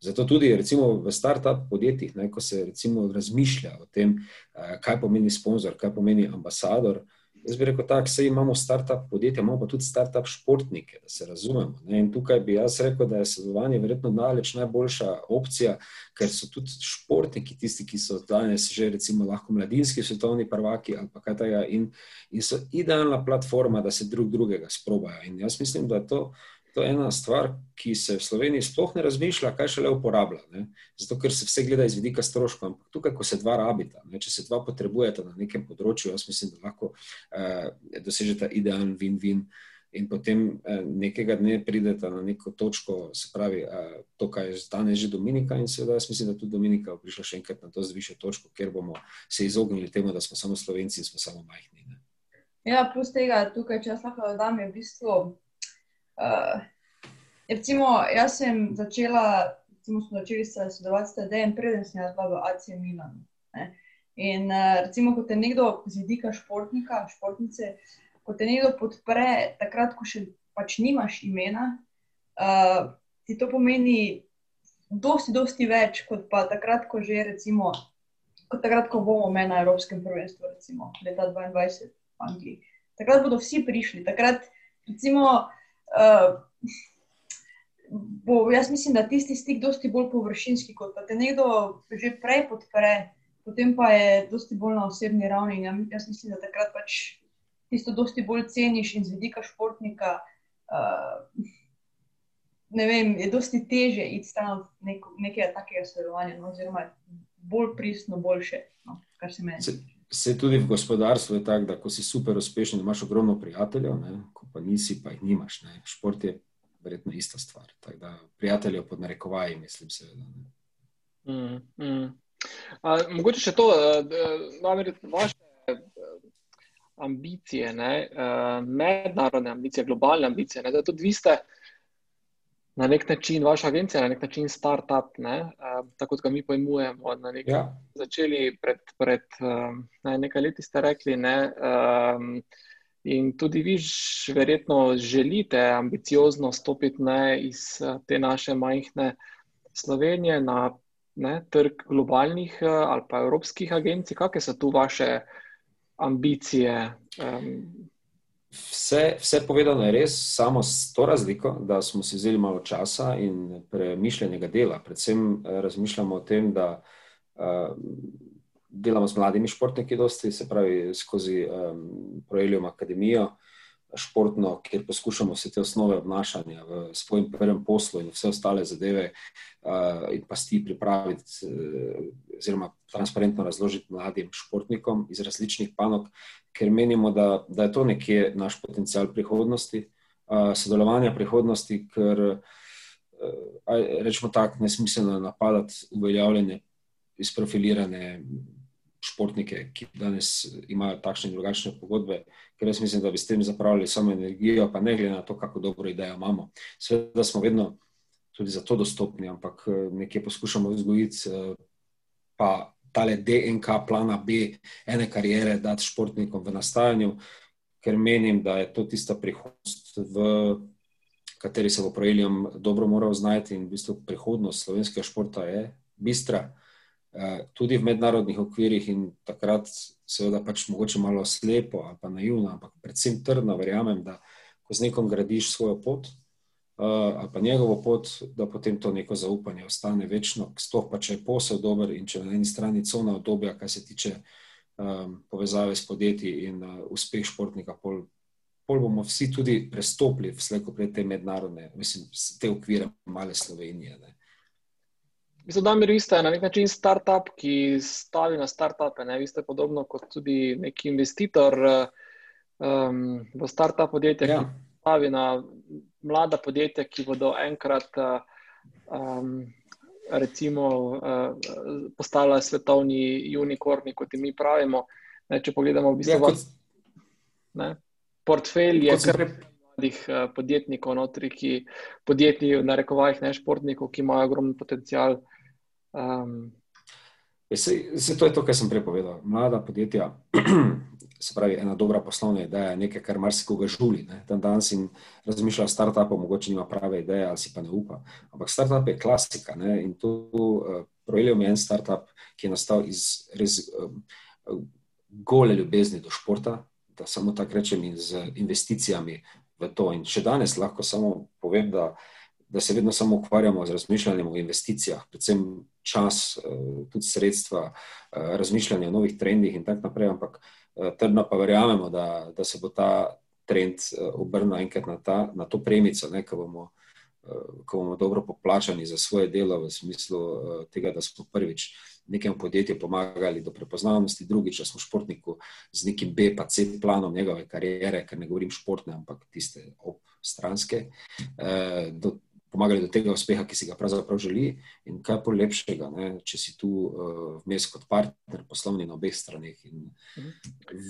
Zato tudi recimo, v start-up podjetjih, ne, ko se recimo, razmišlja o tem, eh, kaj pomeni sponzor, kaj pomeni ambasador. Jaz bi rekel, da imamo start-up podjetja, imamo pa tudi start-up športnike, da se razumemo. Ne. In tukaj bi jaz rekel, da je sodelovanje verjetno daleč najboljša opcija, ker so tudi športniki tisti, ki so danes že recimo lahko mladinski svetovni prvaki ali pa kaj tega in, in so idealna platforma, da se drug drugega sprobajo. In jaz mislim, da je to to je ena stvar, ki se v Sloveniji sploh ne razmišlja, kaj še le uporablja. Ne? Zato, ker se vse gleda iz vidika stroškov. Ampak tukaj, ko se dva rabita, ne? če se dva potrebujeta na nekem področju, jaz mislim, da lahko eh, dosežeta idealen win-win. In potem eh, nekega dne pridete na neko točko, se pravi, eh, to, kar je danes že Dominika, in seveda jaz mislim, da tudi Dominika bo prišla še enkrat na to zvišjo točko, ker bomo se izognili temu, da smo samo Slovenci in smo samo majhni. Ne? Ja, plus tega, tukaj, če jaz lahko dodam, je v bistvu Uh, recimo, jaz sem začela, recimo, smo začeli sodelovati s TDM, preden sem jaz bila v AC Milanu. Ne? In uh, recimo, ko te nekdo z vidika športnika, športnice, ko te nekdo podpre, takrat, ko še pač nimaš imena, uh, ti to pomeni dosti, dosti več, kot pa takrat, ko že recimo, kot takrat, ko bomo me na Evropskem prvenstvu, recimo leta 2022 v Angliji. Takrat bodo vsi prišli, takrat recimo uh, bo, jaz mislim, da tisti stik dosti bolj površinski, kot pa te nekdo že prej podpre, potem pa je dosti bolj na osebni ravni. Ja, jaz mislim, da takrat pač tisto dosti bolj ceniš in z vidika športnika. Uh, Ne vem, je dosti teže iti stran od nekega takega sodelovanja, no, oziroma bolj pristno, boljše, no, kar se meni. Se tudi v gospodarstvu je tako, da ko si super uspešen, imaš ogromno prijateljev, ne, ko pa nisi, pa jih nimaš. Ne. Šport je verjetno ista stvar. Da, prijateljev pod narekovaji, mislim, seveda. Mm, mm. A, mogoče še to, da no, vaše ambicije, ne, mednarodne ambicije, globalne ambicije, ne, da tudi vi ste na nek način, vaša agencija, na nek način start-up, ne, tako kot ga mi pojmujemo. Ja. Začeli pred, pred ne, nekaj leti, ste rekli. Ne, um, In tudi vi, verjetno, želite ambiciozno stopiti ne, iz te naše majhne Slovenije na ne, trg globalnih eh, ali pa evropskih agencij. Kakšne so tu vaše ambicije? Vse, vse povedano je res, samo s to razliko, da smo si vzeli malo časa in premišljenega dela. Predvsem eh, razmišljamo o tem, da. Uh, delamo z mladimi športniki, dosti, se pravi skozi um, Projelium Akademijo, športno, kjer poskušamo vse te osnove obnašanja v svojem prvem poslu in vse ostale zadeve uh, in pasti pripraviti, uh, oziroma transparentno razložiti mladim športnikom iz različnih panog, ker menimo, da, da je to nekje naš potencial prihodnosti, sodelovanja prihodnosti, ker rečemo tako, nesmiselno napadati uveljavljene. Izprofilirane športnike, ki danes imajo takšne in drugačne pogodbe, ker jaz mislim, da bi s tem zapravili samo energijo, pa ne glede na to, kako dobro idejo imamo. Sveda smo vedno tudi za to dostopni, ampak nekje poskušamo vzgojiti pa tale DNK plana B, ene karijere, dati športnikom v nastajanju, ker menim, da je to tista prihodnost, v kateri se bo projelijem dobro moral znajti in v bistvu prihodnost slovenskega športa je bistra. Eh, tudi v mednarodnih okvirih in takrat, seveda, pač mogoče malo slepo ali pa naivno, ampak predvsem trdno verjamem, da ko z nekom gradiš svojo pot ali pa njegovo pot, da potem to neko zaupanje ostane večno, sploh pa če je posel dober in če na eni strani cona obdobja, kar se tiče um, povezave s podjetji in uh, uspeh športnika, pol, pol bomo vsi tudi prestopili v sleko pred te mednarodne, mislim, te okvire male Slovenije. Ne. Mislim, da mi ste na nek način startup, ki stavi na startupe. Ne? Vi ste podobno kot tudi neki investitor um, v startup podjetje, ja. ki stavi na mlada podjetja, ki bodo enkrat um, recimo, uh, postala svetovni unikorni, kot mi pravimo. Ne, če pogledamo, v bistvu, Ja, kot- ne, portfelj je kar mladih uh, podjetnikov, notri, ki podjetji, v narekovajih, ne športnikov, ki imajo ogromen potencial. Um, Se, se to je to, kar sem prej povedal. Mlada podjetja, se pravi, ena dobra poslovna ideja je nekaj, kar marsikoga žuli. Ne. Dan danes in razmišlja o startupu, mogoče nima prave ideje ali si pa ne upa. Ampak startup je klasika ne. in tu uh, projelijo mi en startup, ki je nastal iz res um, gole ljubezni do športa, da samo tako rečem, in z investicijami v to. In še danes lahko samo povem, da da se vedno samo ukvarjamo z razmišljanjem o investicijah, predvsem čas, eh, tudi sredstva, eh, razmišljanje o novih trendih in tako naprej, ampak eh, trdno pa verjamemo, da, da se bo ta trend obrnil enkrat na, ta, na to premico, ne, ko, bomo, ko bomo dobro poplačani za svoje delo, v smislu tega, da smo prvič nekemu podjetju pomagali do prepoznavnosti, drugič, da smo športniku z nekim B pa C planom njegove karijere, ker ne govorim športne, ampak tiste obstranske, do, pomagali do tega uspeha, ki si ga pravzaprav želi. In kaj pa lepšega, ne, če si tu uh, vmes kot partner poslovni na obeh straneh. In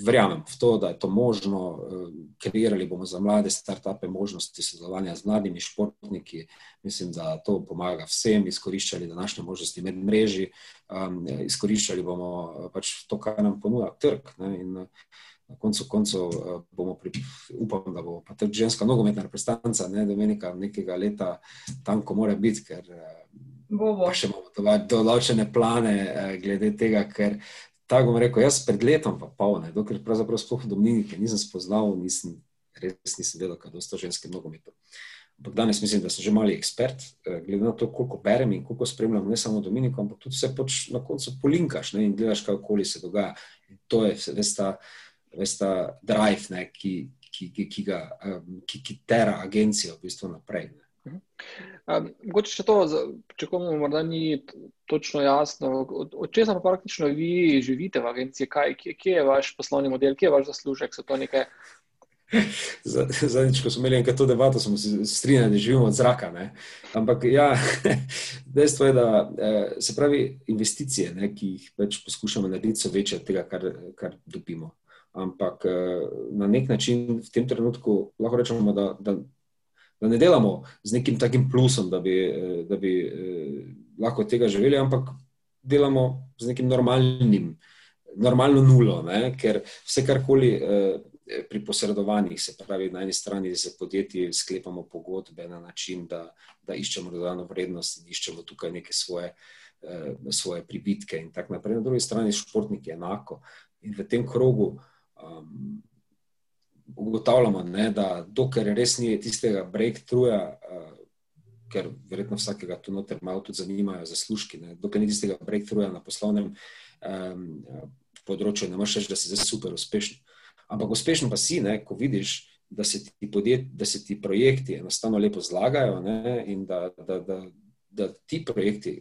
verjamem v to, da je to možno. Uh, kreirali bomo za mlade startupe možnosti sodelovanja z mladimi športniki. Mislim, da to pomaga vsem, izkoriščali današnje možnosti med mreži, um, izkoriščali bomo pač to, kar nam ponuja trg. Ne, in, uh, Na koncu koncev bomo, pri, upam, da bo pa tudi ženska nogometna reprezentanca, ne Dominika, nekega leta tam, ko mora biti, ker Bobo. še imamo določene plane glede tega, ker tako bom rekel, jaz pred letom pa pol, ne, dokler pravzaprav sploh Dominike nisem spoznal, nisem, res nisem vedel, kaj dosta ženskim nogometom. Ampak danes mislim, da sem že mali ekspert, glede na to, koliko berem in koliko spremljam ne samo Dominiko, ampak tudi se poč na koncu polinkaš ne, in gledaš, kaj okoli se dogaja. In to je res ta veste, drive, ne, ki, ki, ki, ki, ga, um, ki, ki tera agencijo v bistvu naprej. Ne. Mogoče um, še to, če komu morda ni točno jasno, od, od česa pa praktično vi živite v agenciji, kaj, kje, kje je vaš poslovni model, kje je vaš zaslužek, so to nekaj. Zadnjič, ko smo imeli to debato, smo se strinjali, da živimo od zraka. Ne? Ampak ja, dejstvo je, da se pravi investicije, ne, ki jih več poskušamo narediti, so večje od tega, kar, kar dobimo. Ampak na nek način v tem trenutku lahko rečemo, da, da, da ne delamo z nekim takim plusom, da bi, da bi lahko od tega živeli, ampak delamo z nekim normalnim, normalno nulo, ne? ker vse karkoli pri posredovanjih, se pravi, na eni strani z podjetji sklepamo pogodbe na način, da, da iščemo dodano vrednost in iščemo tukaj neke svoje, svoje pribitke in tako naprej. Na drugi strani športniki enako. In v tem krogu um, ugotavljamo, ne, da dokler res ni tistega breakthroughja, uh, ker verjetno vsakega tu noter malo tudi zanimajo zaslužki, ne, dokler ni tistega breakthroughja na poslovnem um, področju, ne moreš reči, da si zdaj super uspešen. Ampak uspešen pa si, ne, ko vidiš, da se ti, podjet, da se ti projekti enostavno lepo zlagajo ne, in da, da, da, da ti projekti,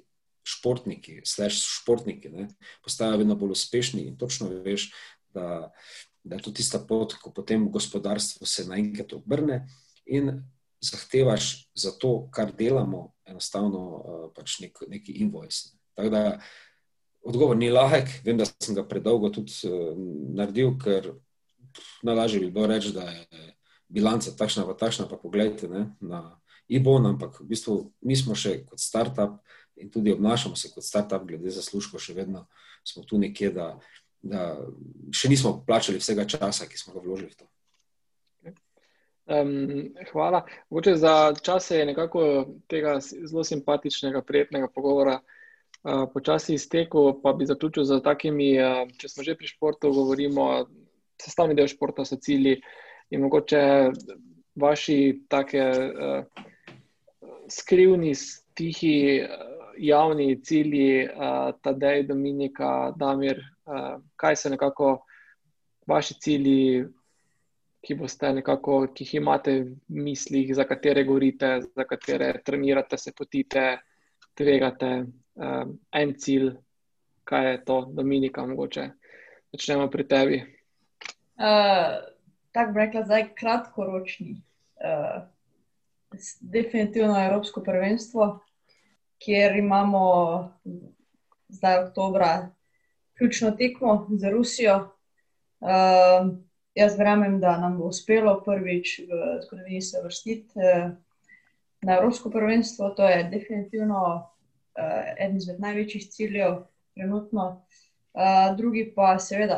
športniki, slash športniki, ne, postajajo vedno bolj uspešni in točno veš, da, da je to tista pot, ko potem gospodarstvo se naenkrat obrne in zahtevaš za to, kar delamo, enostavno uh, pač nek, neki invoice. Tako da odgovor ni lahek, vem, da sem ga predolgo tudi uh, naredil, ker najlažje bi bilo reči, da je bilanca takšna, pa takšna, pa pogledajte ne, na IBON, ampak v bistvu mi smo še kot startup in tudi obnašamo se kot startup, glede zaslužkov, še vedno smo tu nekje, da, da še nismo plačali vsega časa, ki smo ga vložili v to. Um, hvala. Mogoče za čase je nekako tega zelo simpatičnega, prijetnega pogovora uh, počasi iztekel, pa bi zaključil z takimi, uh, če smo že pri športu, govorimo, sestavni del športa so cilji in mogoče vaši take uh, skrivni, tihi, uh, javni cilji, uh, Tadej, Dominika, Damir, uh, kaj so nekako vaši cilji, ki nekako, ki jih imate v mislih, za katere govorite, za katere trenirate, se potite, tvegate. Um, en cilj, kaj je to, Dominika, mogoče. Začnemo pri tebi. Uh, Tako bi rekla, zdaj kratkoročni. Uh, definitivno Evropsko prvenstvo. Kjer imamo zdaj oktobra ključno tekmo za Rusijo. Uh, jaz verjamem, da nam bo uspelo prvič v zgodovini se vrstiti uh, na Evropsko prvenstvo. To je definitivno uh, eden izmed največjih ciljev trenutno. Uh, drugi pa seveda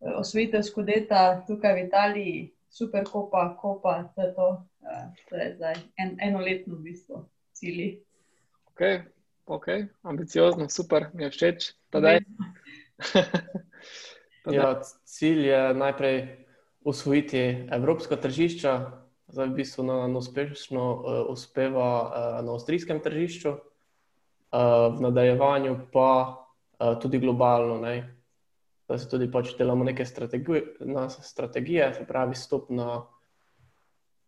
osvojitev skodeta tukaj v Italiji, super kopa, kopa, to je to, uh, to je zdaj en, enoletno v bistvu cilji. Ok, ok, ambiciozno, super, mi je všeč. ja, cilj je najprej usvojiti evropska tržišča, zdaj v bistvu nam uspešno uh, uspeva uh, na avstrijskem tržišču, uh, v nadaljevanju pa uh, tudi globalno. Ne? da se tudi pač delamo neke strategije, strategije se pravi, stop na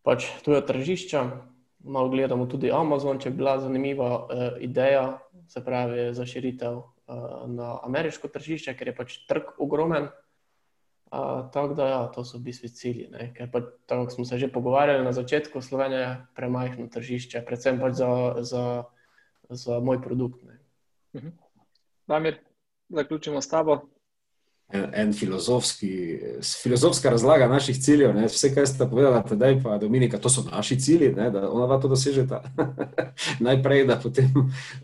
pač tuja tržišča. Malo gledamo tudi Amazon, če je bila zanimiva uh, ideja, se pravi, za širitev uh, na ameriško tržišče, ker je pač trg ogromen. Uh, tako da, ja, to so v bistvu cilji. Ne? Ker pa, tako smo se že pogovarjali na začetku, Slovenija je premajhno tržišče, predvsem pač za, za, za moj produkt. Mhm. Damir, zaključimo s tabo en, en filozofski, filozofska razlaga naših ciljev. Ne? Vse, kar ste povedali, tedaj pa Dominika, to so naši cilji, ne? da ona dva to dosežeta. Najprej, da potem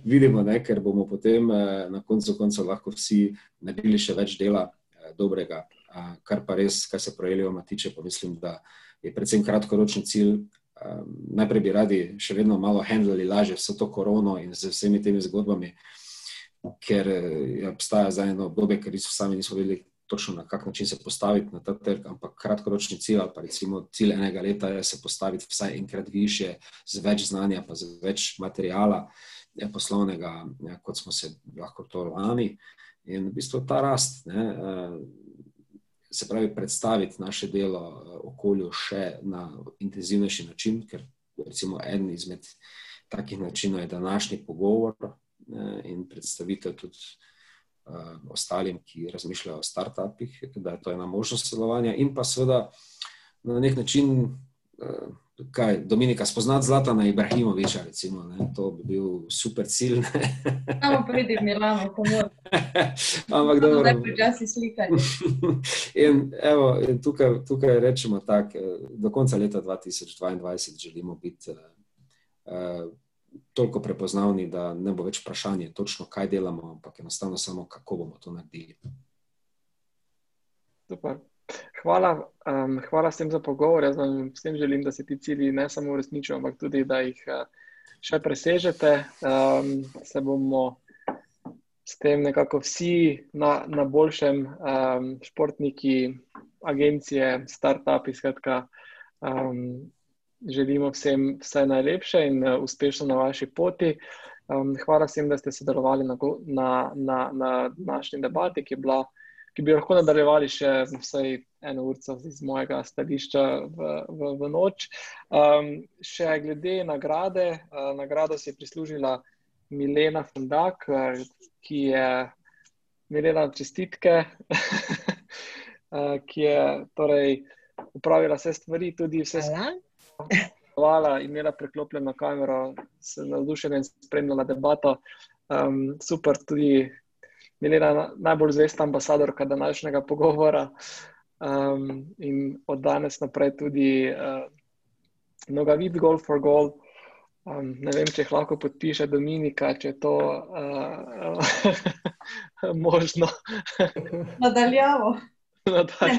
vidimo, ne? ker bomo potem eh, na koncu konca lahko vsi naredili še več dela eh, dobrega. Kar pa res, kar se projelijo tiče, pa mislim, da je predvsem kratkoročni cilj. Um, najprej bi radi še vedno malo handlali lažje vse to korono in z vsemi temi zgodbami, ker je ja, obstaja za eno obdobje, ker so sami niso vedeli točno na kak način se postaviti na ta trg, ampak kratkoročni cilj ali pa recimo cilj enega leta je se postaviti vsaj enkrat više z več znanja, pa z več materijala ja, poslovnega, ja, kot smo se lahko to lani. In v bistvu ta rast, ne, eh, se pravi, predstaviti naše delo eh, okolju še na intenzivnejši način, ker recimo eden izmed takih načinov je današnji pogovor, in predstavitev tudi ostalim, ki razmišljajo o startupih, da je to ena možnost sodelovanja, in pa seveda na nek način, kaj Dominika, spoznati Zlatana Ibrahimoviča, recimo, ne, to bi bil super cilj. Samo pridi v Milano, komor. Ampak dobro. Zdaj počasi slikanje. in evo, in tukaj, tukaj rečemo tak, do konca leta 2022 želimo biti toliko prepoznavni, da ne bo več vprašanje, točno kaj delamo, ampak enostavno samo, kako bomo to naredili. Super. Hvala, um, hvala vsem za pogovor. Jaz vam vsem želim, da se ti cilji ne samo uresničijo, ampak tudi, da jih uh, še presežete. Um, se bomo s tem nekako vsi na, na boljšem, um, športniki, agencije, start-upi, skratka. Um, želimo vsem vse najlepše in uh, uspešno na vaši poti. Um, hvala vsem, da ste sodelovali na, na, na, na današnji debati, ki, bila, ki bi lahko nadaljevali še vsaj eno uro iz mojega stališča v, v, v noč. Um, še glede nagrade, uh, nagrado si je prislužila Milena Fundak, uh, ki je Milena čestitke, uh, ki je torej upravila vse stvari, tudi vse stvari. Hvala, imela preklopljeno kamero, se navdušena in spremljala debato. Um, super, tudi Milena, najbolj zvesta ambasadorka današnjega pogovora. Um, in od danes naprej tudi uh, Nogavid Golf for Gold. Um, ne vem, če jih lahko podpiše Dominika, če je to uh, možno. Nadaljavo.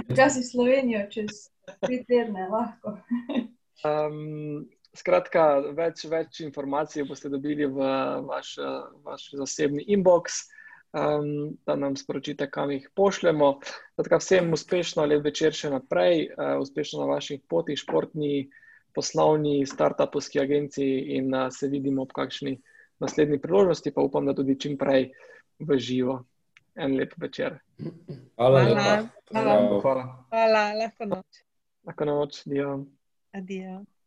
Včasih Slovenijo, čez tri tedne lahko. Um, skratka, več, več informacij boste dobili v vaš, vaš zasebni inbox, um, da nam sporočite, kam jih pošljemo. Skratka, vsem uspešno, lep večer še naprej, uh, uspešno na vaših potih, športni, poslovni, start-upovski agenciji in uh, se vidimo ob kakšni naslednji priložnosti, pa upam, da tudi čim prej v živo. En lep večer. Hvala, Hvala. Hvala. Hvala. Hvala. Lahko noč. Lahko noč, Dion. Adiós.